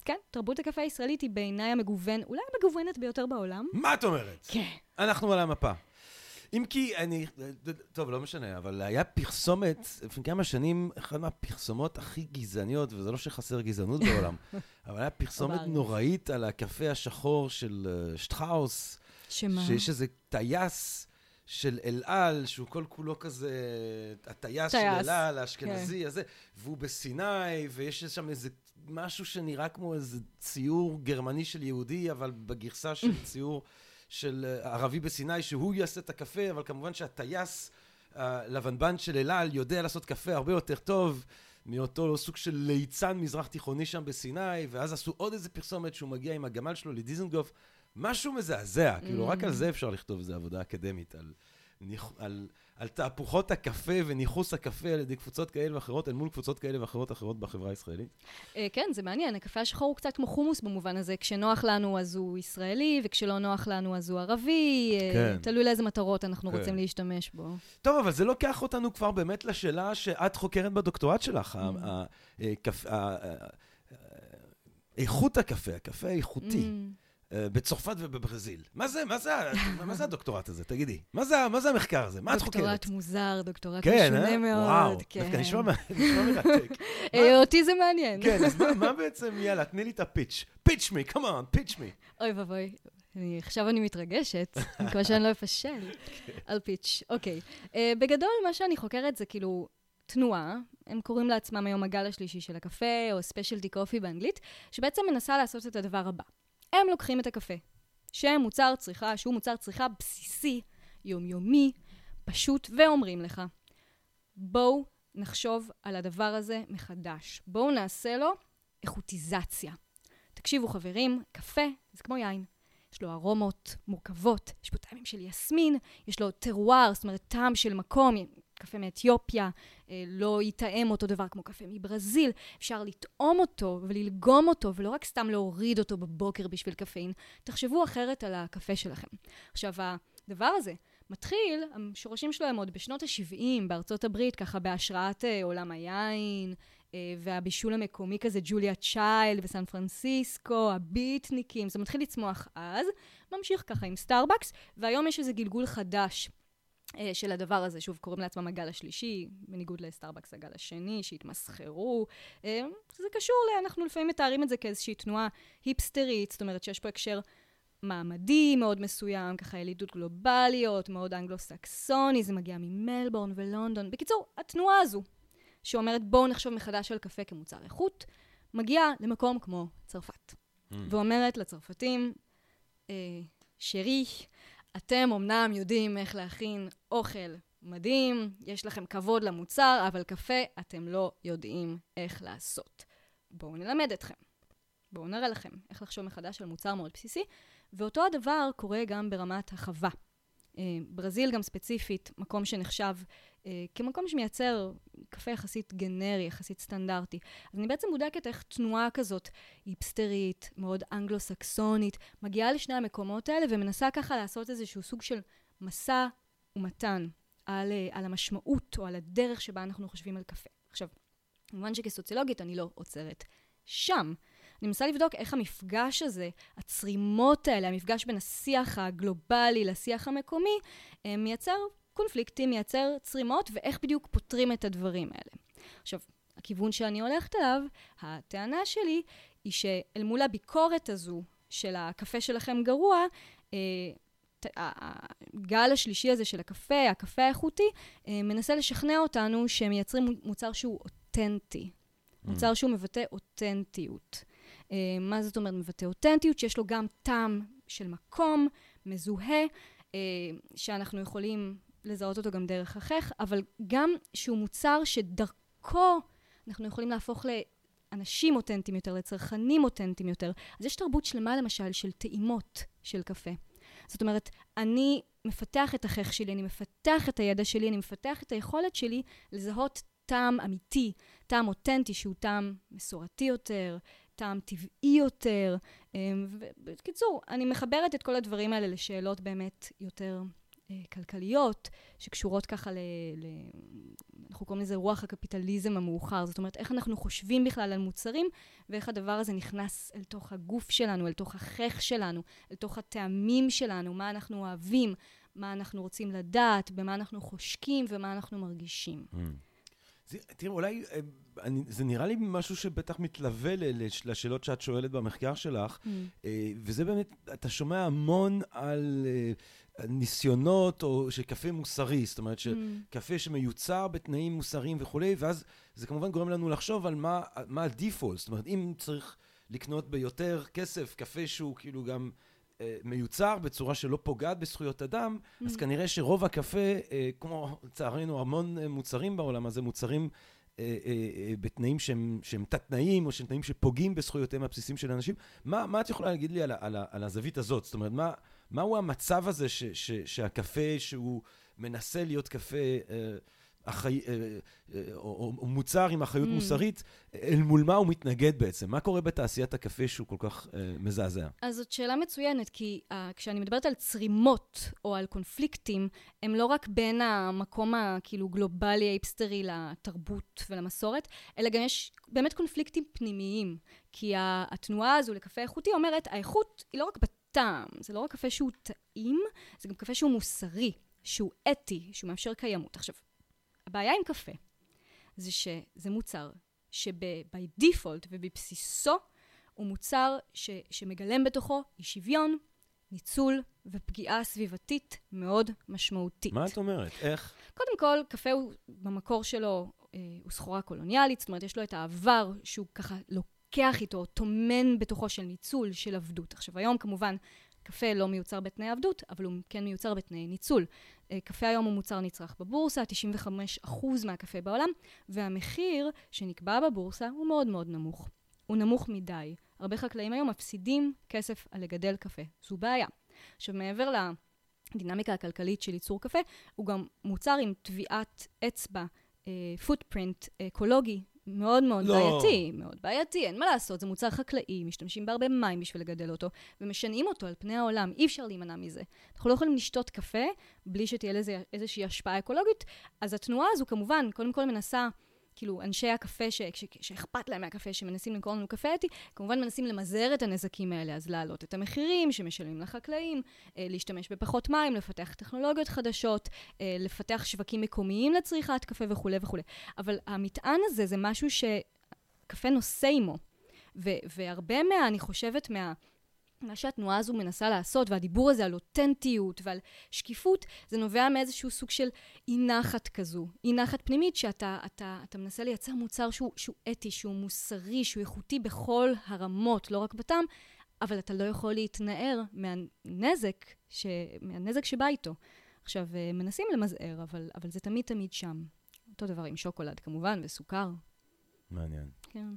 כן, תרבות הקפה הישראלית היא בעיניי המגוון, אולי המגוונת ביותר בעולם. מה את אומרת? כן. אנחנו על המפה. אם כי אני, טוב, לא משנה, אבל היה פרסומת, לפני כמה שנים, אחת מהפרסומות הכי גזעניות, וזה לא שחסר גזענות בעולם, אבל היה פרסומת. נוראית על הקפה השחור של אה, שטראוס, שמה? שיש איזה טייס של אל על, שהוא כל כולו כזה, הטייס של אל על, האשכנזי הזה, והוא בסיני, ויש שם איזה משהו שנראה כמו איזה ציור גרמני של יהודי, אבל בגרסה של ציור של אה, ערבי בסיני, שהוא יעשה את הקפה, אבל כמובן שהטייס הלבנבן של אל על יודע לעשות קפה הרבה יותר טוב. מאותו סוג של ליצן מזרח תיכוני שם בסיני, ואז עשו עוד איזה פרסומת שהוא מגיע עם הגמל שלו לדיזנגוף. משהו מזעזע, כאילו רק על זה אפשר לכתוב איזה עבודה אקדמית, על, על, על תהפוכות הקפה וניכוס הקפה על ידי קבוצות כאלה ואחרות, אל מול קבוצות כאלה ואחרות אחרות בחברה הישראלית. אה, כן, זה מעניין. הקפה השחור הוא קצת כמו חומוס במובן הזה. כשנוח לנו אז הוא ישראלי, וכשלא נוח לנו אז הוא ערבי. אה, כן. תלוי לאיזה מטרות אנחנו כן. רוצים להשתמש בו. טוב, אבל זה לוקח אותנו כבר באמת לשאלה שאת חוקרת בדוקטורט שלך, Mm. ה- הקפ- ה- ה- ה- איכות הקפה, הקפה האיכותי. בצרפת ובברזיל. מה זה, מה זה, מה זה הדוקטורט הזה? תגידי. מה זה, מה זה המחקר הזה? מה את חוקרת? דוקטורט מוזר, דוקטורט כן, משונה אה? מאוד. וואו, כן. דווקא נשמע נשמע מרתק. אה, אותי זה מעניין. כן, אז מה- מה בעצם, יאללה, תני לי את הפיץ'. פיץ' מי, כמון, פיץ' מי. אוי ואבוי, אני- עכשיו אני מתרגשת, מקווה שאני לא אפשל על פיץ'. אוקיי. אה, בגדול, מה שאני חוקרת זה כאילו תנועה, הם קוראים לעצמם היום הגל השלישי של הקפה, או ספיישלטי קופי באנגלית, שבעצם מנסה לעשות את הדבר הבא. הם לוקחים את הקפה, שהם מוצר צריכה, שהוא מוצר צריכה בסיסי, יומיומי, פשוט, ואומרים לך, בואו נחשוב על הדבר הזה מחדש. בואו נעשה לו איכוטיזציה. תקשיבו חברים, קפה זה כמו יין. יש לו ארומות מורכבות, יש בו טעמים של יסמין, יש לו טרואר, זאת אומרת טעם של מקום, קפה מאתיופיה, אה, לא יטעם אותו דבר כמו קפה מברזיל, אפשר לטעום אותו וללגום אותו, ולא רק סתם להוריד אותו בבוקר בשביל קפאין, תחשבו אחרת על הקפה שלכם. עכשיו, הדבר הזה מתחיל, השורשים שלו הם עוד בשנות ה-70 בארצות הברית, ככה בהשראת אה, עולם היין, אה, והבישול המקומי כזה, ג'וליה צ'יילד בסן פרנסיסקו, הביטניקים, זה מתחיל לצמוח אז, ממשיך ככה עם סטארבקס, והיום יש איזה גלגול חדש של הדבר הזה, שוב, קוראים לעצמם הגל השלישי, בניגוד לסטארבקס הגל השני, שהתמסחרו. אה, זה קשור, ל- אנחנו לפעמים מתארים את זה כאיזושהי תנועה היפסטרית, זאת אומרת שיש פה הקשר מעמדי מאוד מסוים, ככה ילידות גלובליות, מאוד אנגלו-סקסוני, זה מגיע ממלבורן ולונדון. בקיצור, התנועה הזו, שאומרת בואו נחשוב מחדש על קפה כמוצר איכות, מגיעה למקום כמו צרפת. ואומרת לצרפתים, אה, שרי, אתם אמנם יודעים איך להכין אוכל מדהים, יש לכם כבוד למוצר, אבל קפה אתם לא יודעים איך לעשות. בואו נלמד אתכם. בואו נראה לכם איך לחשוב מחדש על מוצר מאוד בסיסי, ואותו הדבר קורה גם ברמת החווה. אה, ברזיל גם ספציפית, מקום שנחשב אה, כמקום שמייצר קפה יחסית גנרי, יחסית סטנדרטי. אז אני בעצם בודקת איך תנועה כזאת היפסטרית, מאוד אנגלו-סקסונית, מגיעה לשני המקומות האלה ומנסה ככה לעשות איזשהו סוג של מסע ומתן על, אה, על המשמעות או על הדרך שבה אנחנו חושבים על קפה. עכשיו, כמובן שכסוציולוגית אני לא עוצרת שם. אני מנסה לבדוק איך המפגש הזה, הצרימות האלה, המפגש בין השיח הגלובלי לשיח המקומי, אה, מייצר קונפליקטים, מייצר צרימות, ואיך בדיוק פותרים את הדברים האלה. עכשיו, הכיוון שאני הולכת אליו, הטענה שלי היא שאל מול הביקורת הזו של הקפה שלכם גרוע, אה, הגל השלישי הזה של הקפה, הקפה האיכותי, אה, מנסה לשכנע אותנו שהם מייצרים מוצר שהוא אותנטי. Mm. מוצר שהוא מבטא אותנטיות. אה, מה זאת אומרת מבטא אותנטיות? שיש לו גם טעם של מקום, מזוהה, אה, שאנחנו יכולים לזהות אותו גם דרך החך, אבל גם שהוא מוצר שדרכו אנחנו יכולים להפוך לאנשים אותנטיים יותר, לצרכנים אותנטיים יותר. אז יש תרבות שלמה למשל של טעימות של קפה. זאת אומרת, אני מפתח את החך שלי, אני מפתח את הידע שלי, אני מפתח את היכולת שלי לזהות טעם אמיתי, טעם אותנטי שהוא טעם מסורתי יותר, טעם טבעי יותר. אמ, ובקיצור, אני מחברת את כל הדברים האלה לשאלות באמת יותר אה, כלכליות, שקשורות ככה ל... ל... אנחנו קוראים לזה רוח הקפיטליזם המאוחר. זאת אומרת, איך אנחנו חושבים בכלל על מוצרים, ואיך הדבר הזה נכנס אל תוך הגוף שלנו, אל תוך החך שלנו, אל תוך הטעמים שלנו, מה אנחנו אוהבים, מה אנחנו רוצים לדעת, במה אנחנו חושקים ומה אנחנו מרגישים. Mm. תראי, אולי, אה, אני, זה נראה לי משהו שבטח מתלווה לשאלות שאת שואלת במחקר שלך, mm. אה, וזה באמת, אתה שומע המון על אה, ניסיונות או של קפה מוסרי, זאת אומרת, שקפה mm. שמיוצר בתנאים מוסריים וכולי, ואז זה כמובן גורם לנו לחשוב על מה, מה הדיפולט, זאת אומרת, אם צריך לקנות ביותר כסף קפה שהוא כאילו גם... אה, מיוצר בצורה שלא פוגעת בזכויות אדם, mm-hmm. אז כנראה שרוב הקפה, אה, כמו לצערנו המון אה, מוצרים בעולם הזה, מוצרים בתנאים שהם, שהם תת-תנאים, או שהם תנאים שפוגעים בזכויותיהם הבסיסיים של אנשים. מה, מה את יכולה להגיד לי על, על, על הזווית הזאת? זאת אומרת, מה, מהו המצב הזה ש, ש, שהקפה שהוא מנסה להיות קפה... אה, אה, או, או מוצר עם אחריות mm. מוסרית, אל מול מה הוא מתנגד בעצם? מה קורה בתעשיית הקפה שהוא כל כך uh, מזעזע? אז זאת שאלה מצוינת, כי uh, כשאני מדברת על צרימות או על קונפליקטים, הם לא רק בין המקום הכאילו גלובלי, האיפסטרי, לתרבות ולמסורת, אלא גם יש באמת קונפליקטים פנימיים. כי התנועה הזו לקפה איכותי אומרת, האיכות היא לא רק בטעם, זה לא רק קפה שהוא טעים, זה גם קפה שהוא מוסרי, שהוא אתי, שהוא מאפשר קיימות. עכשיו, הבעיה עם קפה זה שזה מוצר שבי דיפולט ובבסיסו הוא מוצר ש, שמגלם בתוכו אי שוויון, ניצול ופגיעה סביבתית מאוד משמעותית. מה את אומרת? איך? קודם כל, קפה הוא במקור שלו, אה, הוא סחורה קולוניאלית, זאת אומרת, יש לו את העבר שהוא ככה לוקח איתו, טומן בתוכו של ניצול, של עבדות. עכשיו, היום כמובן קפה לא מיוצר בתנאי עבדות, אבל הוא כן מיוצר בתנאי ניצול. אה, קפה היום הוא מוצר נצרך בבורסה, 95% מהקפה בעולם, והמחיר שנקבע בבורסה הוא מאוד מאוד נמוך. הוא נמוך מדי. הרבה חקלאים היום מפסידים כסף על לגדל קפה. זו בעיה. עכשיו, מעבר לדינמיקה הכלכלית של ייצור קפה, הוא גם מוצר עם טביעת אצבע, פוטפרינט אה, אקולוגי מאוד מאוד לא. בעייתי, מאוד בעייתי, אין מה לעשות, זה מוצר חקלאי, משתמשים בהרבה מים בשביל לגדל אותו, ומשנעים אותו על פני העולם, אי אפשר להימנע מזה. אנחנו לא יכולים לשתות קפה בלי שתהיה לזה איזושהי השפעה אקולוגית, אז התנועה הזו כמובן, קודם כל מנסה... כאילו, אנשי הקפה, ש, ש, שאכפת להם מהקפה, שמנסים למכור לנו קפה אתי, כמובן מנסים למזער את הנזקים האלה, אז להעלות את המחירים שמשלמים לחקלאים, אה, להשתמש בפחות מים, לפתח טכנולוגיות חדשות, אה, לפתח שווקים מקומיים לצריכת קפה וכולי וכולי. אבל המטען הזה זה משהו שקפה נושא עימו. והרבה מה, אני חושבת, מה... מה שהתנועה הזו מנסה לעשות, והדיבור הזה על אותנטיות ועל שקיפות, זה נובע מאיזשהו סוג של אי נחת כזו. אי נחת פנימית שאתה אתה, אתה מנסה לייצר מוצר שהוא, שהוא אתי, שהוא מוסרי, שהוא איכותי בכל הרמות, לא רק בטעם, אבל אתה לא יכול להתנער מהנזק, ש, מהנזק שבא איתו. עכשיו, אה, מנסים למזער, אבל, אבל זה תמיד תמיד שם. אותו דבר עם שוקולד כמובן, וסוכר. מעניין. כן.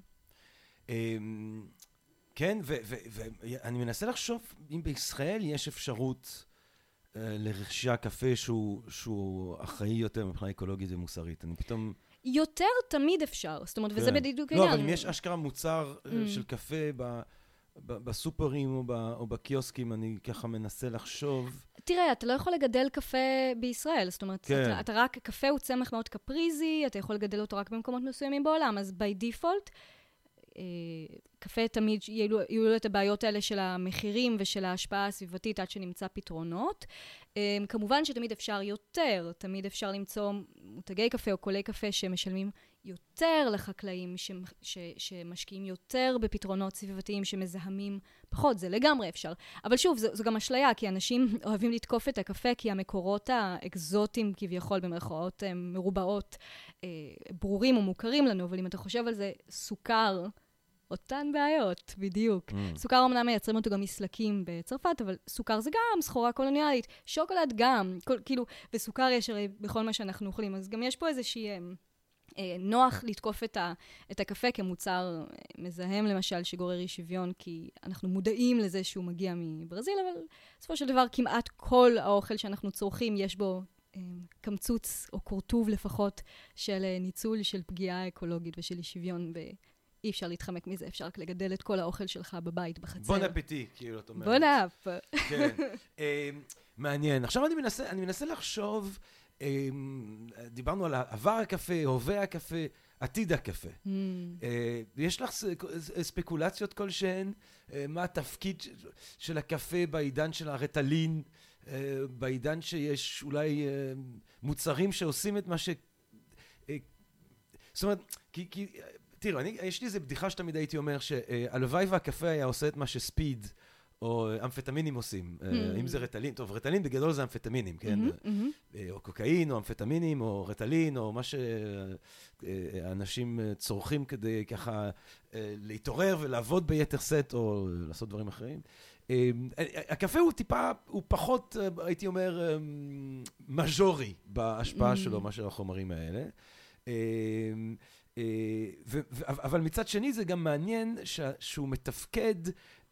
כן, ואני מנסה לחשוב אם בישראל יש אפשרות uh, לרכישה קפה שהוא, שהוא אחראי יותר מבחינה אקולוגית ומוסרית. אני פתאום... יותר תמיד אפשר, זאת אומרת, כן. וזה בדיוק העניין. לא, אבל אם יש אשכרה מוצר mm. של קפה ב... בסופרים או, ב, או בקיוסקים, אני ככה מנסה לחשוב. תראה, אתה לא יכול לגדל קפה בישראל, זאת אומרת, כן. אתה, אתה רק, קפה הוא צמח מאוד קפריזי, אתה יכול לגדל אותו רק במקומות מסוימים בעולם, אז by default, אה, קפה תמיד יהיו, לו את הבעיות האלה של המחירים ושל ההשפעה הסביבתית עד שנמצא פתרונות. אה, כמובן שתמיד אפשר יותר, תמיד אפשר למצוא מותגי קפה או קולי קפה שמשלמים יותר לחקלאים ש, ש, שמשקיעים יותר בפתרונות סביבתיים שמזהמים פחות, זה לגמרי אפשר. אבל שוב, זו, זו גם אשליה, כי אנשים אוהבים לתקוף את הקפה, כי המקורות האקזוטיים כביכול, במרכאות אה, מרובעות, אה, ברורים או מוכרים לנו, אבל אם אתה חושב על זה, סוכר, אותן בעיות, בדיוק. Mm. סוכר אמנם מייצרים אותו גם מסלקים בצרפת, אבל סוכר זה גם סחורה קולוניאלית, שוקולד גם, כל, כאילו, וסוכר יש הרי בכל מה שאנחנו אוכלים, אז גם יש פה איזושהי... אה, אה, נוח לתקוף את, ה, את הקפה כמוצר אה, מזהם, למשל, שגורר אי שוויון, כי אנחנו מודעים לזה שהוא מגיע מברזיל, אבל בסופו של דבר כמעט כל האוכל שאנחנו צורכים, יש בו אה, קמצוץ או כורטוב לפחות של ניצול, של פגיעה אקולוגית ושל אי שוויון, ואי אפשר להתחמק מזה, אפשר רק לגדל את כל האוכל שלך בבית, בחצר. בון אפטי, כאילו, את אומרת. בון אפ. כן. מעניין. עכשיו אני מנסה, אני מנסה לחשוב... אמ, דיברנו על עבר הקפה, הווה הקפה, עתיד הקפה. Mm. אה, יש לך ספקולציות כלשהן? אה, מה התפקיד של הקפה בעידן של הרטלין? אה, בעידן שיש אולי מוצרים שעושים את מה ש... זאת אומרת, כי, כי תראו, אני, יש לי איזה בדיחה שתמיד הייתי אומר, שהלוואי והקפה היה עושה את מה שספיד או אמפטמינים עושים, אה, mm. אם זה רטלין, טוב, רטלין בגדול זה אמפטמינים, כן? Mm-hmm, mm-hmm. או קוקאין, או אמפטמינים, או רטלין, או מה שאנשים צורכים כדי ככה להתעורר ולעבוד ביתר שאת, או לעשות דברים אחרים. הקפה הוא טיפה, הוא פחות, הייתי אומר, מז'ורי בהשפעה mm. שלו מאשר החומרים האלה. אבל מצד שני זה גם מעניין שהוא מתפקד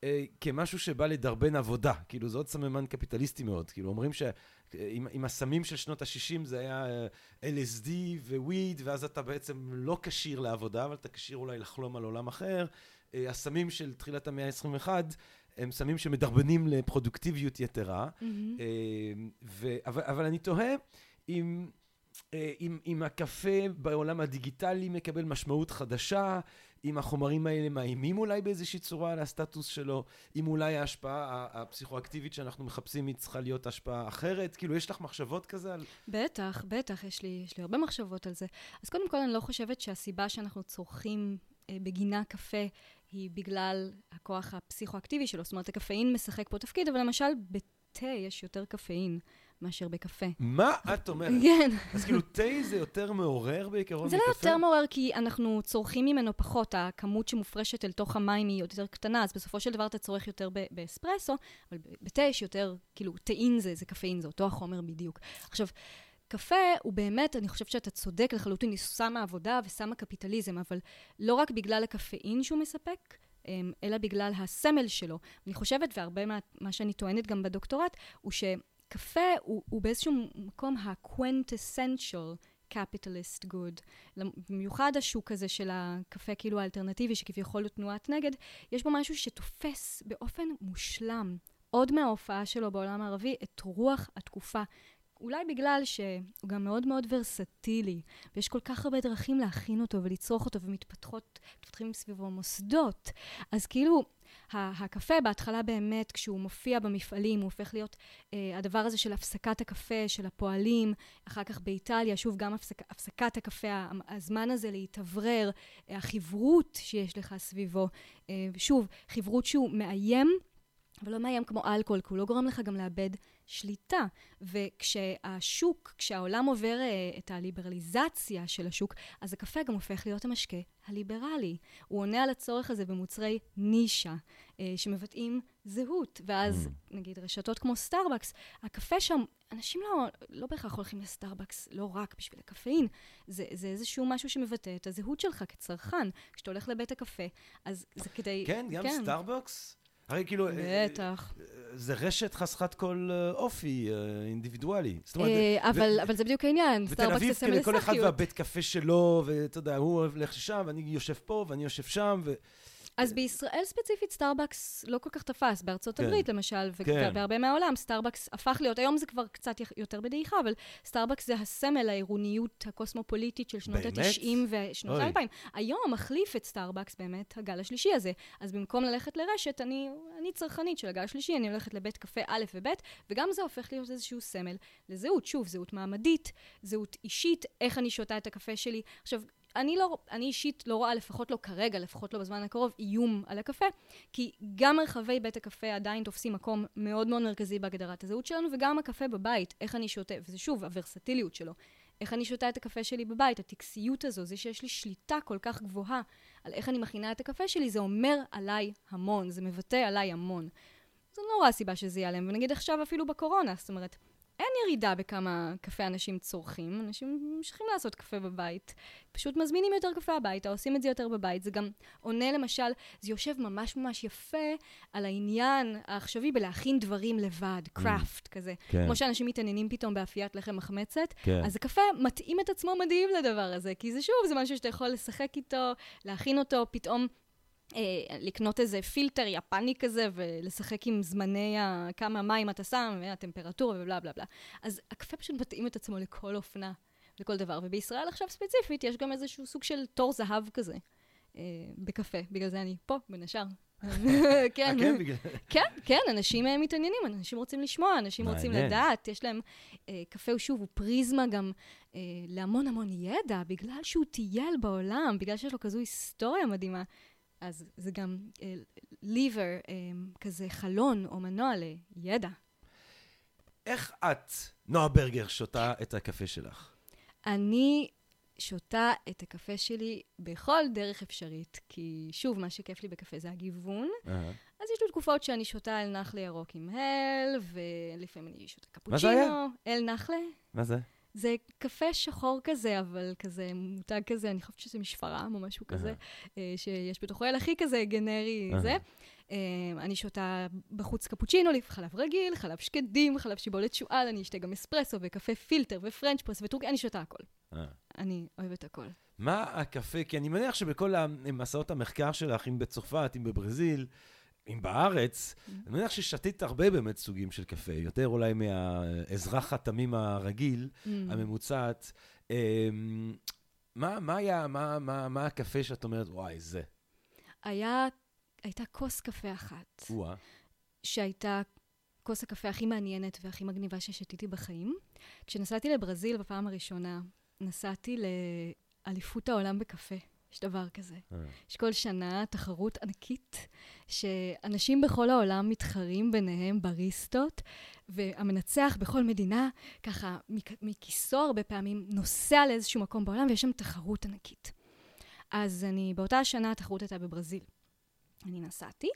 אה, כמשהו שבא לדרבן עבודה, כאילו זה עוד סממן קפיטליסטי מאוד, כאילו אומרים שעם הסמים של שנות ה-60 זה היה אה, LSD וויד, ואז אתה בעצם לא כשיר לעבודה, אבל אתה כשיר אולי לחלום על עולם אחר. אה, הסמים של תחילת המאה ה-21 הם סמים שמדרבנים לפרודוקטיביות יתרה, mm-hmm. ו- אבל, אבל אני תוהה אם... אם, אם הקפה בעולם הדיגיטלי מקבל משמעות חדשה, אם החומרים האלה מאיימים אולי באיזושהי צורה על הסטטוס שלו, אם אולי ההשפעה הפסיכואקטיבית שאנחנו מחפשים היא צריכה להיות השפעה אחרת, כאילו יש לך מחשבות כזה על... בטח, בטח, יש לי, יש לי הרבה מחשבות על זה. אז קודם כל אני לא חושבת שהסיבה שאנחנו צורכים אה, בגינה קפה היא בגלל הכוח הפסיכואקטיבי שלו, זאת אומרת הקפאין משחק פה תפקיד, אבל למשל בתה יש יותר קפאין. מאשר בקפה. מה את אומרת? כן. אז כאילו תה זה יותר מעורר בעיקרון מקפה? זה לא יותר מעורר כי אנחנו צורכים ממנו פחות, הכמות שמופרשת אל תוך המים היא יותר קטנה, אז בסופו של דבר אתה צורך יותר באספרסו, אבל בתה יש יותר, כאילו, תאין זה, זה קפאין, זה אותו החומר בדיוק. עכשיו, קפה הוא באמת, אני חושבת שאתה צודק לחלוטין, היא שמה עבודה ושמה קפיטליזם, אבל לא רק בגלל הקפאין שהוא מספק, אמ, אלא בגלל הסמל שלו. אני חושבת, והרבה מה שאני טוענת גם בדוקטורט, הוא ש... קפה הוא, הוא באיזשהו מקום ה-quintessential capitalist good. במיוחד השוק הזה של הקפה כאילו האלטרנטיבי, שכביכול הוא תנועת נגד, יש בו משהו שתופס באופן מושלם, עוד מההופעה שלו בעולם הערבי, את רוח התקופה. אולי בגלל שהוא גם מאוד מאוד ורסטילי, ויש כל כך הרבה דרכים להכין אותו ולצרוך אותו, ומתפתחות, מתפתחים סביבו מוסדות. אז כאילו, הקפה בהתחלה באמת, כשהוא מופיע במפעלים, הוא הופך להיות אה, הדבר הזה של הפסקת הקפה, של הפועלים, אחר כך באיטליה, שוב, גם הפסק, הפסקת הקפה, הזמן הזה להתאוורר, אה, החברות שיש לך סביבו. אה, שוב, חברות שהוא מאיים, אבל לא מאיים כמו אלכוהול, כי הוא לא גורם לך גם לאבד שליטה. וכשהשוק, כשהעולם עובר uh, את הליברליזציה של השוק, אז הקפה גם הופך להיות המשקה הליברלי. הוא עונה על הצורך הזה במוצרי נישה, uh, שמבטאים זהות. ואז, mm. נגיד, רשתות כמו סטארבקס, הקפה שם, אנשים לא, לא בהכרח הולכים לסטארבקס לא רק בשביל הקפאין, זה, זה איזשהו משהו שמבטא את הזהות שלך כצרכן. כשאתה הולך לבית הקפה, אז זה כדי... כן, גם כן. סטארבקס? הרי כאילו... אה, בטח. זה רשת חסרת כל אה, אופי אה, אינדיבידואלי. אבל זה בדיוק העניין, סטארבקס זה סמל לכל אחד והבית קפה שלו, ואתה יודע, הוא הולך לשם, ואני יושב פה, ואני יושב שם, אז בישראל ספציפית סטארבקס לא כל כך תפס, בארצות כן. הברית למשל, כן. ובהרבה מהעולם סטארבקס הפך להיות, היום זה כבר קצת יותר בדעיכה, אבל סטארבקס זה הסמל העירוניות הקוסמופוליטית של שנות ה-90 ושנות ה-2000. היום מחליף את סטארבקס באמת הגל השלישי הזה. אז במקום ללכת לרשת, אני, אני צרכנית של הגל השלישי, אני הולכת לבית קפה א' וב', וגם זה הופך להיות איזשהו סמל לזהות. שוב, זהות מעמדית, זהות אישית, איך אני שותה את הקפה שלי. עכשיו, אני, לא, אני אישית לא רואה, לפחות לא כרגע, לפחות לא בזמן הקרוב, איום על הקפה, כי גם מרחבי בית הקפה עדיין תופסים מקום מאוד מאוד מרכזי בהגדרת הזהות שלנו, וגם הקפה בבית, איך אני שותה, וזה שוב, הוורסטיליות שלו. איך אני שותה את הקפה שלי בבית, הטקסיות הזו, זה שיש לי שליטה כל כך גבוהה על איך אני מכינה את הקפה שלי, זה אומר עליי המון, זה מבטא עליי המון. זו לא רואה סיבה שזה ייעלם, ונגיד עכשיו אפילו בקורונה, זאת אומרת, אין ירידה בכמה קפה אנשים צורכים, אנשים ממשיכים לעשות קפה בבית. פשוט מזמינים יותר קפה הביתה, עושים את זה יותר בבית. זה גם עונה למשל, זה יושב ממש ממש יפה על העניין העכשווי בלהכין דברים לבד, קראפט mm. כזה. כן. כמו שאנשים מתעניינים פתאום באפיית לחם מחמצת, כן. אז הקפה מתאים את עצמו מדהים לדבר הזה, כי זה שוב, זה משהו שאתה יכול לשחק איתו, להכין אותו, פתאום לקנות איזה פילטר יפני כזה ולשחק עם זמני ה... כמה מים אתה שם, והטמפרטורה ובלה בלה בלה. אז הקפה פשוט מתאים את עצמו לכל אופנה, לכל דבר. ובישראל עכשיו ספציפית יש גם איזשהו סוג של תור זהב כזה אה, בקפה. בגלל זה אני פה, בין השאר. כן, כן, כן, כן, אנשים אה, מתעניינים, אנשים רוצים לשמוע, אנשים רוצים לדעת, יש להם, אה, קפה שוב, הוא פריזמה גם אה, להמון המון ידע, בגלל שהוא טייל בעולם, בגלל שיש לו כזו היסטוריה מדהימה. אז זה גם ליבר, uh, um, כזה חלון או מנוע לידע. איך את, נועה ברגר, שותה את הקפה שלך? אני שותה את הקפה שלי בכל דרך אפשרית, כי שוב, מה שכיף לי בקפה זה הגיוון. Uh-huh. אז יש לי תקופות שאני שותה אל נחלה ירוק עם הל, ולפעמים אני שותה קפוצ'ינו. מה זה היה? אל נחלה. מה זה? זה קפה שחור כזה, אבל כזה מותג כזה, אני חושבת שזה משפרעם או משהו כזה, אה, שיש בתוכו אל הכי כזה גנרי זה. אה, אני שותה בחוץ קפוצ'ינו, חלב רגיל, חלב שקדים, חלב שיבולת שועל, אני אשתה גם אספרסו וקפה פילטר ופרנץ' פרס וטורקי, אני שותה הכל. אני אוהבת הכל. מה הקפה, כי אני מניח שבכל המסעות המחקר שלך, אם בצרפת, אם בברזיל, אם בארץ, mm. אני מניח ששתית הרבה באמת סוגים של קפה, יותר אולי מהאזרח התמים הרגיל, mm. הממוצעת. אמ, מה, מה היה, מה, מה, מה הקפה שאת אומרת, וואי, זה? היה, הייתה כוס קפה אחת. וואה. שהייתה כוס הקפה הכי מעניינת והכי מגניבה ששתיתי בחיים. כשנסעתי לברזיל בפעם הראשונה, נסעתי לאליפות העולם בקפה. יש דבר כזה. אה. יש כל שנה תחרות ענקית, שאנשים בכל העולם מתחרים ביניהם בריסטות, והמנצח בכל מדינה, ככה מכיסו הרבה פעמים, נוסע לאיזשהו מקום בעולם, ויש שם תחרות ענקית. אז אני, באותה שנה התחרות הייתה בברזיל. אני נסעתי,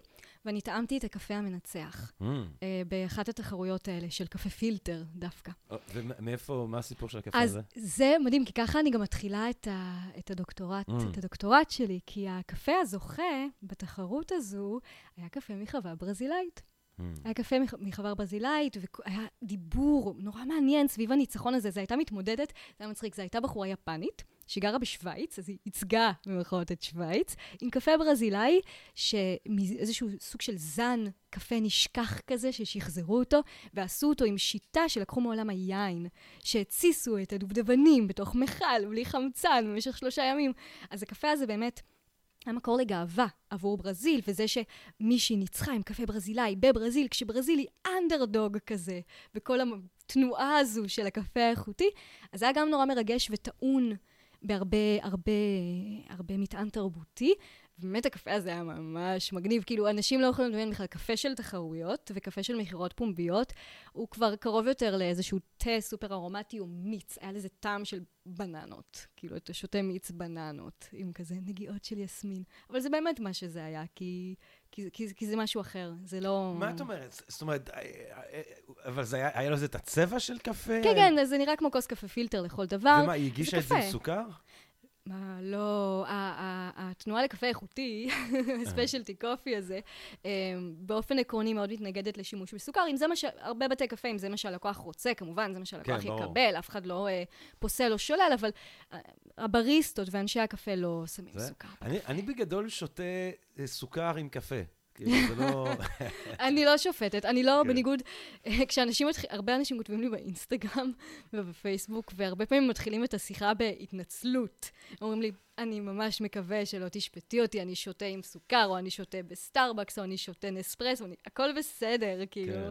ואני טעמתי את הקפה המנצח mm. uh, באחת התחרויות האלה, של קפה פילטר דווקא. Oh, ומאיפה, מה הסיפור של הקפה הזה? אז זה מדהים, כי ככה אני גם מתחילה את, ה, את, הדוקטורט, mm. את הדוקטורט שלי, כי הקפה הזוכה בתחרות הזו היה קפה מחווה ברזילאית. Mm. היה קפה מחבר ברזילאית, והיה דיבור נורא מעניין סביב הניצחון הזה. זו הייתה מתמודדת, זה היה מצחיק, זו הייתה בחורה יפנית. שגרה בשוויץ, אז היא ייצגה במירכאות את שוויץ, עם קפה ברזילאי, שאיזשהו סוג של זן קפה נשכח כזה, ששחזרו אותו, ועשו אותו עם שיטה שלקחו מעולם היין, שהתסיסו את הדובדבנים בתוך מכל, בלי חמצן, במשך שלושה ימים. אז הקפה הזה באמת... היה מקור לגאווה עבור ברזיל, וזה שמישהי ניצחה עם קפה ברזילאי בברזיל, כשברזיל היא אנדרדוג כזה, וכל התנועה הזו של הקפה האיכותי, אז זה היה גם נורא מרגש וטעון בהרבה, הרבה, הרבה מטען תרבותי. באמת הקפה הזה היה ממש מגניב, כאילו אנשים לא יכולים לדמיין בכלל קפה של תחרויות וקפה של מכירות פומביות, הוא כבר קרוב יותר לאיזשהו תה סופר ארומטי או מיץ, היה לזה טעם של בננות, כאילו אתה שותה מיץ בננות עם כזה נגיעות של יסמין, אבל זה באמת מה שזה היה, כי כי, כי, כי זה משהו אחר, זה לא... מה את אומרת? זאת אומרת, אה, אה, אבל זה היה, היה לו את הצבע של קפה? כן, כן, זה נראה כמו כוס קפה פילטר לכל דבר. ומה, היא הגישה את זה עם סוכר? מה, לא, התנועה לקפה איכותי, הספיישלטי קופי הזה, באופן עקרוני מאוד מתנגדת לשימוש בסוכר. אם זה מה ש... הרבה בתי קפה, אם זה מה שהלקוח רוצה, כמובן, זה מה שהלקוח כן, יקבל, אף אחד לא פוסל או שולל, אבל הבריסטות ואנשי הקפה לא שמים סוכר. אני בגדול שותה סוכר עם קפה. כאילו, זה לא... אני לא שופטת, אני לא, כן. בניגוד, כשאנשים מתחילים, הרבה אנשים כותבים לי באינסטגרם ובפייסבוק, והרבה פעמים מתחילים את השיחה בהתנצלות. אומרים לי, אני ממש מקווה שלא תשפטי אותי, אני שותה עם סוכר, או אני שותה בסטארבקס, או אני שותה נספרסו, אני... הכל בסדר, כאילו. כן.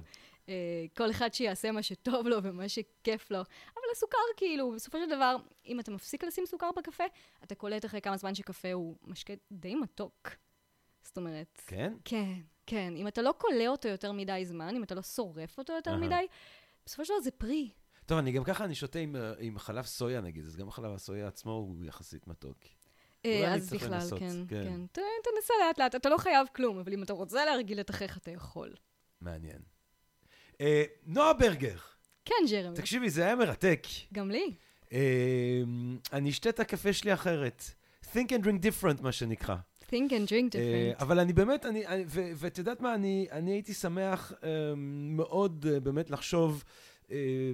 אה, כל אחד שיעשה מה שטוב לו ומה שכיף לו. אבל הסוכר, כאילו, בסופו של דבר, אם אתה מפסיק לשים סוכר בקפה, אתה קולט אחרי כמה זמן שקפה הוא משקה די מתוק. זאת אומרת... כן? כן, כן. אם אתה לא קולע אותו יותר מדי זמן, אם אתה לא שורף אותו יותר אהה. מדי, בסופו של דבר זה פרי. טוב, אני גם ככה, אני שותה עם, אה, עם חלב סויה נגיד, אז גם חלב הסויה עצמו הוא יחסית מתוק. אה, אז בכלל, לנסות, כן, כן. כן. ת- תנסה לאט לאט, אתה לא חייב כלום, אבל אם אתה רוצה להרגיל את אחיך, אתה יכול. מעניין. אה, נועה ברגר, כן, ג'רמי. תקשיבי, זה היה מרתק. גם לי. אה, אני אשתה את הקפה שלי אחרת. think and drink different, מה שנקרא. Think and drink אה, different. אבל אני באמת, אני, אני- ו- ואת יודעת מה, אני, אני הייתי שמח אה, מאוד אה, באמת לחשוב, אה,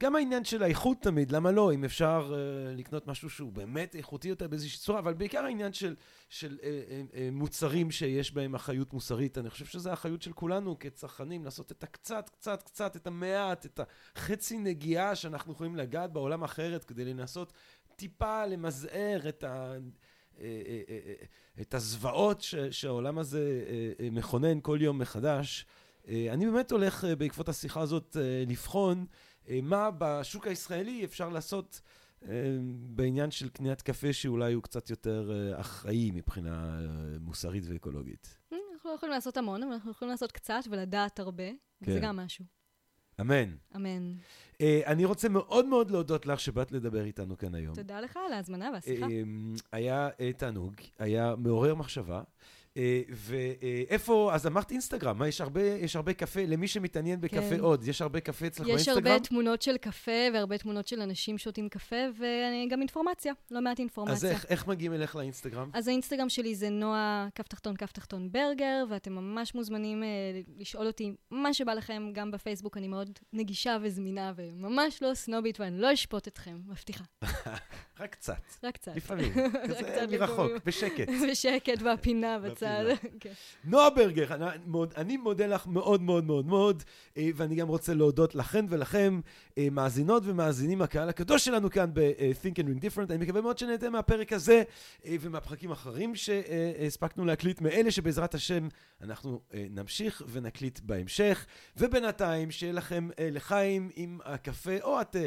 גם העניין של האיכות תמיד, למה לא, אם אפשר אה, לקנות משהו שהוא באמת איכותי יותר באיזושהי צורה, אבל בעיקר העניין של, של אה, אה, אה, מוצרים שיש בהם אחריות מוסרית, אני חושב שזו האחריות של כולנו כצרכנים, לעשות את הקצת, קצת, קצת, את המעט, את החצי נגיעה שאנחנו יכולים לגעת בעולם אחרת כדי לנסות טיפה למזער את ה... אה, אה, אה, את הזוועות ש, שהעולם הזה מכונן כל יום מחדש. אני באמת הולך בעקבות השיחה הזאת לבחון מה בשוק הישראלי אפשר לעשות בעניין של קניית קפה שאולי הוא קצת יותר אחראי מבחינה מוסרית ואקולוגית. אה, אנחנו לא יכולים לעשות המון, אבל אנחנו יכולים לעשות קצת ולדעת הרבה. כן. זה גם משהו. אמן. אמן. אה, אני רוצה מאוד מאוד להודות לך שבאת לדבר איתנו כאן היום. תודה לך על ההזמנה והשיחה. אמ, היה אה, תענוג, היה מעורר מחשבה. אה, ואיפה, אז אמרת אינסטגרם, מה, יש הרבה, יש הרבה קפה, למי שמתעניין בקפה כן. עוד, יש הרבה קפה אצלך יש באינסטגרם? הרבה תמונות של קפה והרבה תמונות של אנשים שותים קפה, וגם אינפורמציה, לא מעט אז אינפורמציה. איך, איך מגיעים אליך לאינסטגרם? אז האינסטגרם שלי זה נועה, כף תחתון, כף תחתון ברגר, ואתם ממש מוזמנים אה, לשאול אותי מה שבא לכם, גם בפייסבוק אני מאוד נגישה וזמינה, וממש לא סנובית, ואני לא אשפוט אתכם, מבטיחה. רק קצת, רק קצת. לפעמים, כזה קצת מרחוק. בשקט. בשקט בפינה בצד. כן. נועה ברגר, אני, מודה לך מאוד מאוד מאוד מאוד, אה, ואני גם רוצה להודות לכן ולכם, אה, מאזינות ומאזינים, הקהל הקדוש שלנו כאן ב-Think and Ring Different. אני מקווה מאוד שנהנתם מהפרק הזה אה, ומהפרקים האחרים שהספקנו להקליט, מאלה שבעזרת השם אנחנו אה, נמשיך ונקליט בהמשך. ובינתיים, שיהיה לכם אה, לחיים עם הקפה או התה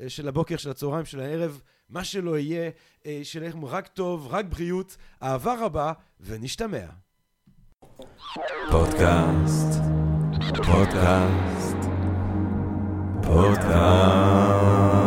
אה, של הבוקר, של הצהריים, של הערב, מה שלא יהיה, אה, שיהיה לכם רק טוב, רק בריאות, אהבה רבה, ונשתמע. פודקאסט, פודקאסט, פודקאסט.